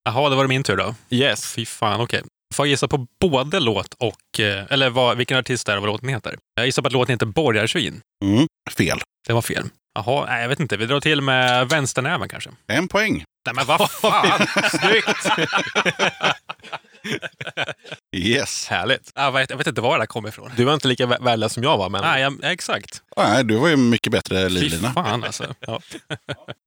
Jaha, det var min tur då. yes. Fy fan, okej. Får jag gissa på både låt och... eh, Eller vad, vilken artist det är och vad låten heter? Jag gissar på att låten heter Borgarsvin. Mm, fel. Det var fel. Jaha, nej, jag vet inte. Vi drar till med vänsternäven kanske. En poäng. Nej, men vad fan! Snyggt! Yes. Härligt. jag, vet, jag vet inte var det där kom ifrån. Du var inte lika vä- värdelös som jag var, men Nej, jag, exakt. Nej, du var ju mycket bättre Fy livlina. fan alltså. Ja.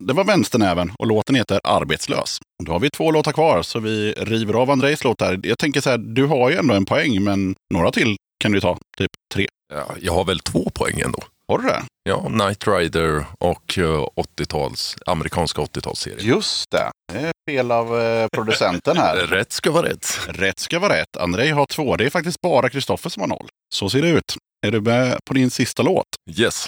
Det var vänsternäven och låten heter Arbetslös. Då har vi två låtar kvar så vi river av Andrejs låt här. Jag tänker så här, du har ju ändå en poäng men några till kan du ta. Typ tre. Ja, jag har väl två poäng ändå. Har du det? Ja, Knight Rider och eh, 80-tals, amerikanska 80-talsserie. Just det. Det är fel av eh, producenten här. Rätt ska vara rätt. Rätt ska vara rätt. Andrej har två. Det är faktiskt bara Kristoffer som har noll. Så ser det ut. Är du med på din sista låt? Yes.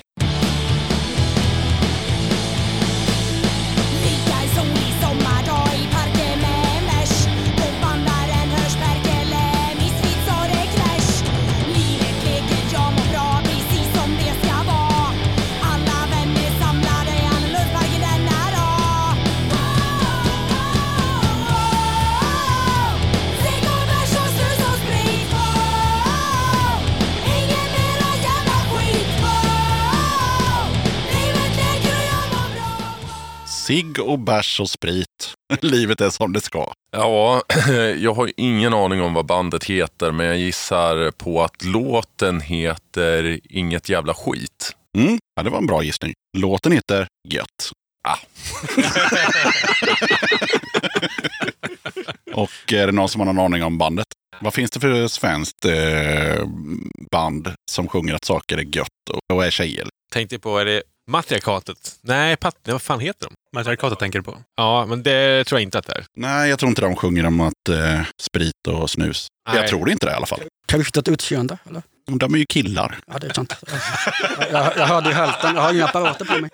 Sigg och bärs och sprit. Livet är som det ska. Ja, jag har ingen aning om vad bandet heter, men jag gissar på att låten heter Inget jävla skit. Mm, ja, det var en bra gissning. Låten heter Gött. Ah. och är det någon som har någon aning om bandet? Vad finns det för svenskt eh, band som sjunger att saker är gött och, och är tjejer? tänkte på, är det Matriarkatet? Nej, pat, nej, vad fan heter de? Matriarkatet tänker du på. Ja, men det tror jag inte att det är. Nej, jag tror inte de sjunger om att eh, sprit och snus. Nej. Jag tror det inte det i alla fall. Krystat utseende, eller? De är ju killar. Ja, det är sant. Jag, jag hörde ju hälften. Jag har inga apparater på mig.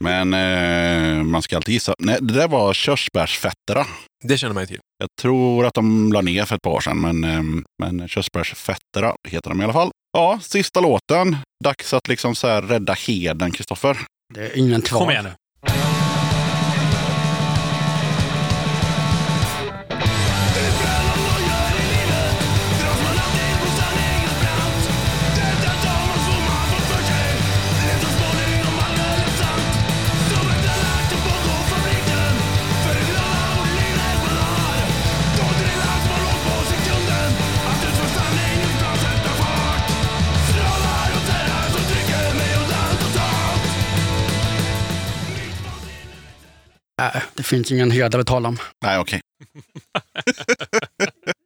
Men eh, man ska alltid gissa. Nej, det där var körsbärsfettera. Det känner man ju till. Jag tror att de la ner för ett par år sedan, men, eh, men körsbärsfettera heter de i alla fall. Ja, sista låten. Dags att liksom så här rädda heden, Kristoffer. Det är ingen kvar. Kom igen nu. Det finns ingen heder att tala om. Nej, okej.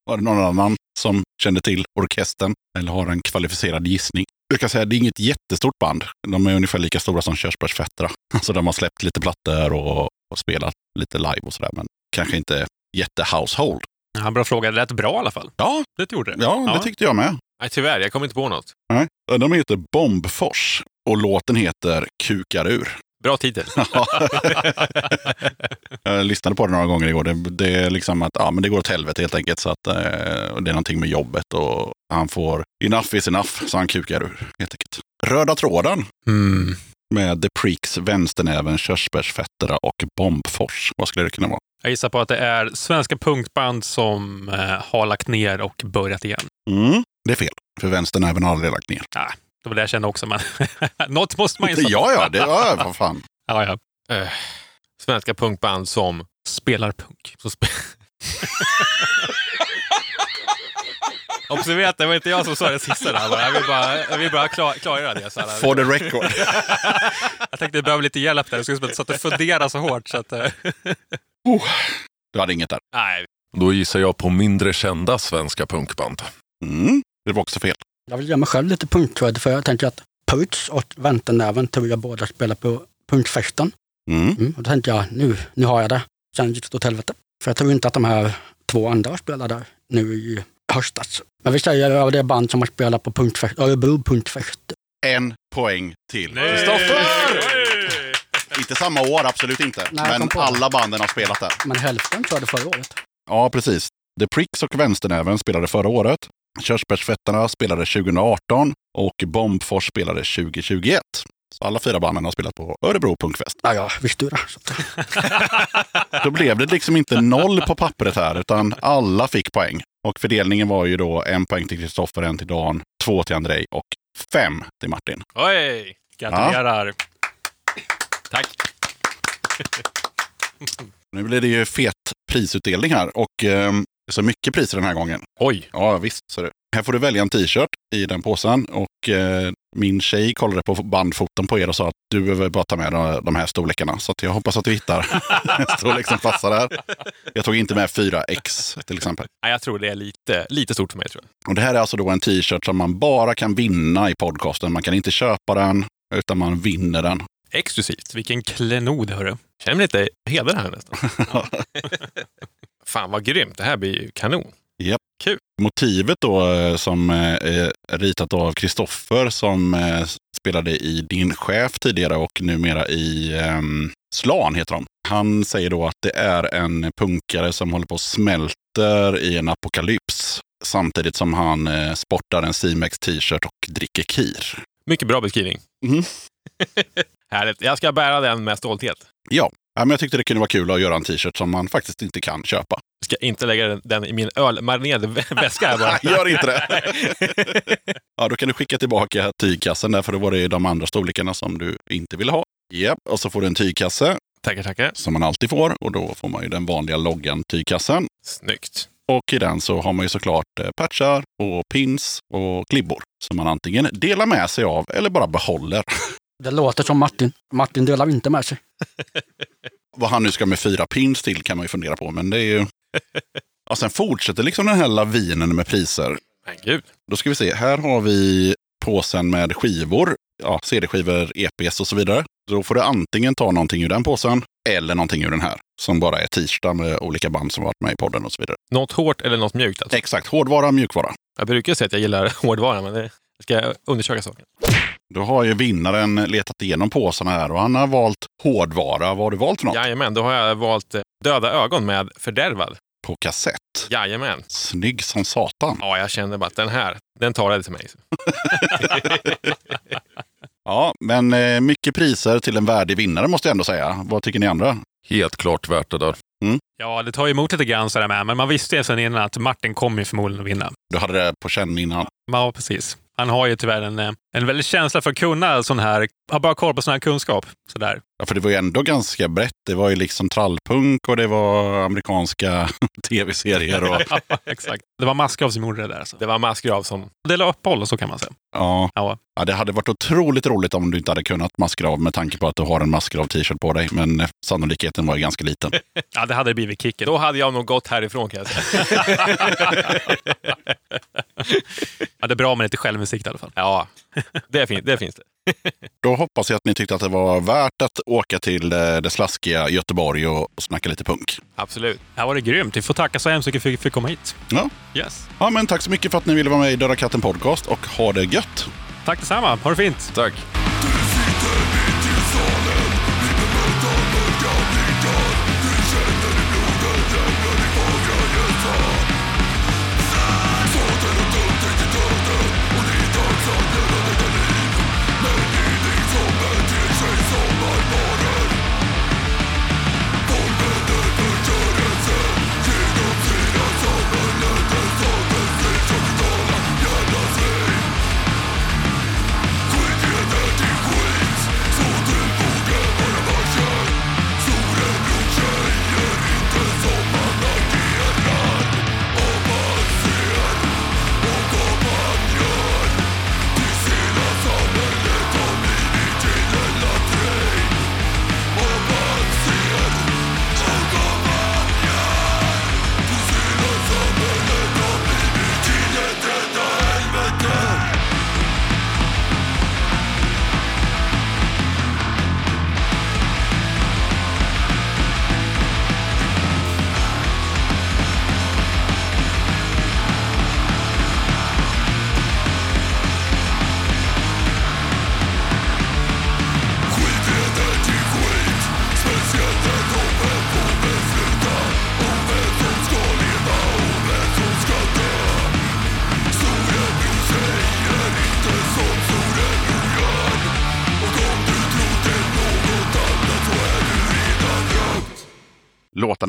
Var det någon annan som kände till orkestern eller har en kvalificerad gissning? Jag kan säga att det är inget jättestort band. De är ungefär lika stora som Körsbärsfettra. Alltså de har släppt lite plattor och, och spelat lite live och sådär. Men kanske inte jätte-household. Ja, bra fråga. Det lät bra i alla fall. Ja, Det gjorde det. ja, det tyckte jag med. Nej, tyvärr, jag kommer inte på något. Nej. De heter Bombfors och låten heter Kukar ur. Bra titel. jag lyssnade på det några gånger igår. Det, det är liksom att ja, men det går åt helvete helt enkelt. Så att, eh, det är någonting med jobbet och han får enough is enough, så han kukar ur helt enkelt. Röda tråden. Mm. Med The Pricks, Vänsternäven, Körsbärsfetterna och Bombfors. Vad skulle det kunna vara? Jag gissar på att det är svenska punkband som eh, har lagt ner och börjat igen. Mm, det är fel. För Vänsternäven har aldrig lagt ner. Det var det jag kände också, men något måste man ju säga. Ja, ja, det ja, vad fan. ja, ja. Eh, svenska punkband som... Spelar punk. som spe... Observera att det var inte jag som sa det sista där. bara. Jag vill bara, jag vill bara klar, klargöra det. Så här. For the record. Jag tänkte jag behöver lite hjälp där. Jag skulle inte satt och fundera så hårt. Så att, eh, Du hade inget där. Nej, Då gissar jag på mindre kända svenska punkband. Mm, det var också fel. Jag vill ge mig själv lite punktcred för jag tänker att Puts och Väntenäven tror jag båda spelar på punkfesten. Mm. Mm, och då tänkte jag, nu, nu har jag det. Sen gick det åt helvete. För jag tror inte att de här två andra spelar där nu i höstas. Men vi säger av det band som har spelat på punktfest, Örebro punktfest. En poäng till Nej. Kristoffer! Inte samma år, absolut inte. Nej, Men alla banden har spelat där. Men hälften det förra året. Ja, precis. The Pricks och Vänsternäven spelade förra året. Körsbärsfettarna spelade 2018 och Bombfors spelade 2021. Så alla fyra banden har spelat på Örebro Punkfest. Ja, ja, visste du det. Då blev det liksom inte noll på pappret här, utan alla fick poäng. Och fördelningen var ju då en poäng till Kristoffer, en till Dan, två till Andrei och fem till Martin. oj! gratulerar. Tack. Nu blir det ju fet prisutdelning här och eh, så mycket priser den här gången. Oj. Ja, visst. Så det. Här får du välja en t-shirt i den påsen. Och eh, min tjej kollade på bandfoton på er och sa att du behöver bara ta med de- här storlekarna. Så jag hoppas att du hittar en storlek som passar där. Jag tog inte med 4X till exempel. Nej, jag tror det är lite, lite stort för mig. tror jag. Och det här är alltså då en t-shirt som man bara kan vinna i podcasten. Man kan inte köpa den, utan man vinner den. Exklusivt. Vilken klenod, hörru. Känner mig lite hedrad här nästan. Fan vad grymt. Det här blir ju kanon. Motivet då eh, som eh, är ritat av Kristoffer som eh, spelade i Din chef tidigare och numera i ehm, Slan heter de. Han säger då att det är en punkare som håller på och smälter i en apokalyps. Samtidigt som han eh, sportar en C-Max t-shirt och dricker kir. Mycket bra beskrivning. Mhm. Härligt. Jag ska bära den med stolthet. Ja, ja men jag tyckte det kunde vara kul att göra en t-shirt som man faktiskt inte kan köpa. Jag ska inte lägga den- i min ölmarinerade vä- väska här bara. Gör inte det! ja, då kan du skicka tillbaka tygkassen där, för då var det de andra storlekarna som du inte ville ha. Japp, och så får du en tygkasse tackar, tackar. som man alltid får. Och då får man ju den vanliga loggan tygkassen. Snyggt. Och i den så har man ju såklart eh, patchar och pins och klibbor. Som man antingen delar med sig av eller bara behåller. Det låter som Martin. Martin delar inte med sig. Vad han nu ska med fyra pins till kan man ju fundera på. Men det är ju... Ja, sen fortsätter liksom den här lavinen med priser. Men gud. Då ska vi se, här har vi påsen med skivor. Ja, CD-skivor, EPs och så vidare. Då får du antingen ta någonting ur den påsen eller någonting ur den här. Som bara är t-shirtar med olika band som varit med i podden och så vidare. Något hårt eller något mjukt alltså. Exakt, hårdvara, mjukvara. Jag brukar säga att jag gillar hårdvara, men det ska jag undersöka saken. Då har ju vinnaren letat igenom påsarna här och han har valt hårdvara. Vad har du valt för något? Jajamän, då har jag valt eh, Döda ögon med Fördärvad. På kassett. Jajamän. Snygg som satan. Ja, jag kände bara att den här, den talade till mig. Ja, men eh, mycket priser till en värdig vinnare måste jag ändå säga. Vad tycker ni andra? Helt klart värt det där. Ja, det tar ju emot lite grann sådär med, men man visste ju sedan innan att Martin kommer förmodligen att vinna. Du hade det på känn innan. Ja, precis. Han har ju tyvärr en, eh, en väldig känsla för att kunna sån här, ha bara koll på sån här kunskap. Sådär. Ja, för det var ju ändå ganska brett. Det var ju liksom trallpunk och det var amerikanska tv-serier. Och, Ja, exakt. Det var Maskrav som gjorde det där. Alltså. Det var Massgrav som... Det la uppehåll, så kan man säga. ja. Ja. Ja, det hade varit otroligt roligt om du inte hade kunnat maskrav med tanke på att du har en maskrav t-shirt på dig. Men eh, sannolikheten var ju ganska liten. ja, det hade blivit kicken. Då hade jag nog gått härifrån kan jag säga. Ja, det är bra med lite självinsikt i alla fall. Ja, det, fin- det finns det. Då hoppas jag att ni tyckte att det var värt att åka till eh, det slaskiga Göteborg och och snacka lite punk. Absolut. Här var det grymt. Vi får tacka så hemskt mycket för att vi fick komma hit. Ja. Yes. ja, men tack så mycket för att ni ville vara med i Döda katten podcast och ha det gött! Tack detsamma. Ha det fint. Tack.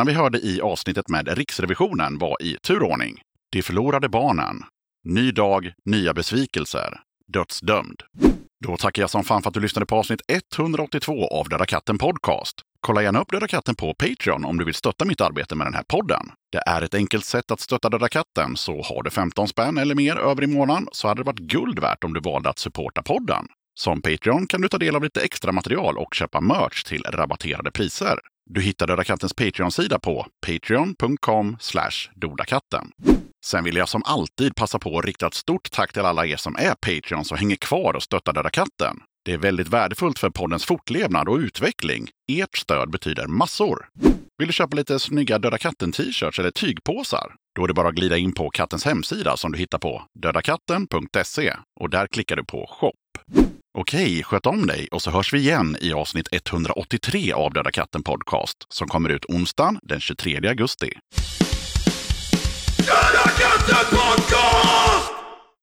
Vi hörde i avsnittet med Riksrevisionen var i turordning De förlorade barnen, Ny dag, nya besvikelser, Dödsdömd. Då tackar jag som fan för att du lyssnade på avsnitt 182 av Döda katten Podcast. Kolla gärna upp Döda katten på Patreon om du vill stötta mitt arbete med den här podden. Det är ett enkelt sätt att stötta Döda katten, så har du 15 spänn eller mer över i månaden så hade det varit guld värt om du valde att supporta podden. Som Patreon kan du ta del av lite extra material och köpa merch till rabatterade priser. Du hittar Döda kattens Patreon-sida på patreon.com dodakatten. Sen vill jag som alltid passa på att rikta ett stort tack till alla er som är Patreons och hänger kvar och stöttar Döda katten. Det är väldigt värdefullt för poddens fortlevnad och utveckling. Ert stöd betyder massor. Vill du köpa lite snygga Döda katten-t-shirts eller tygpåsar? Då är det bara att glida in på kattens hemsida som du hittar på dödakatten.se och där klickar du på shop. Okej, sköt om dig och så hörs vi igen i avsnitt 183 av Döda katten Podcast som kommer ut onsdagen den 23 augusti. Döda katten Podcast!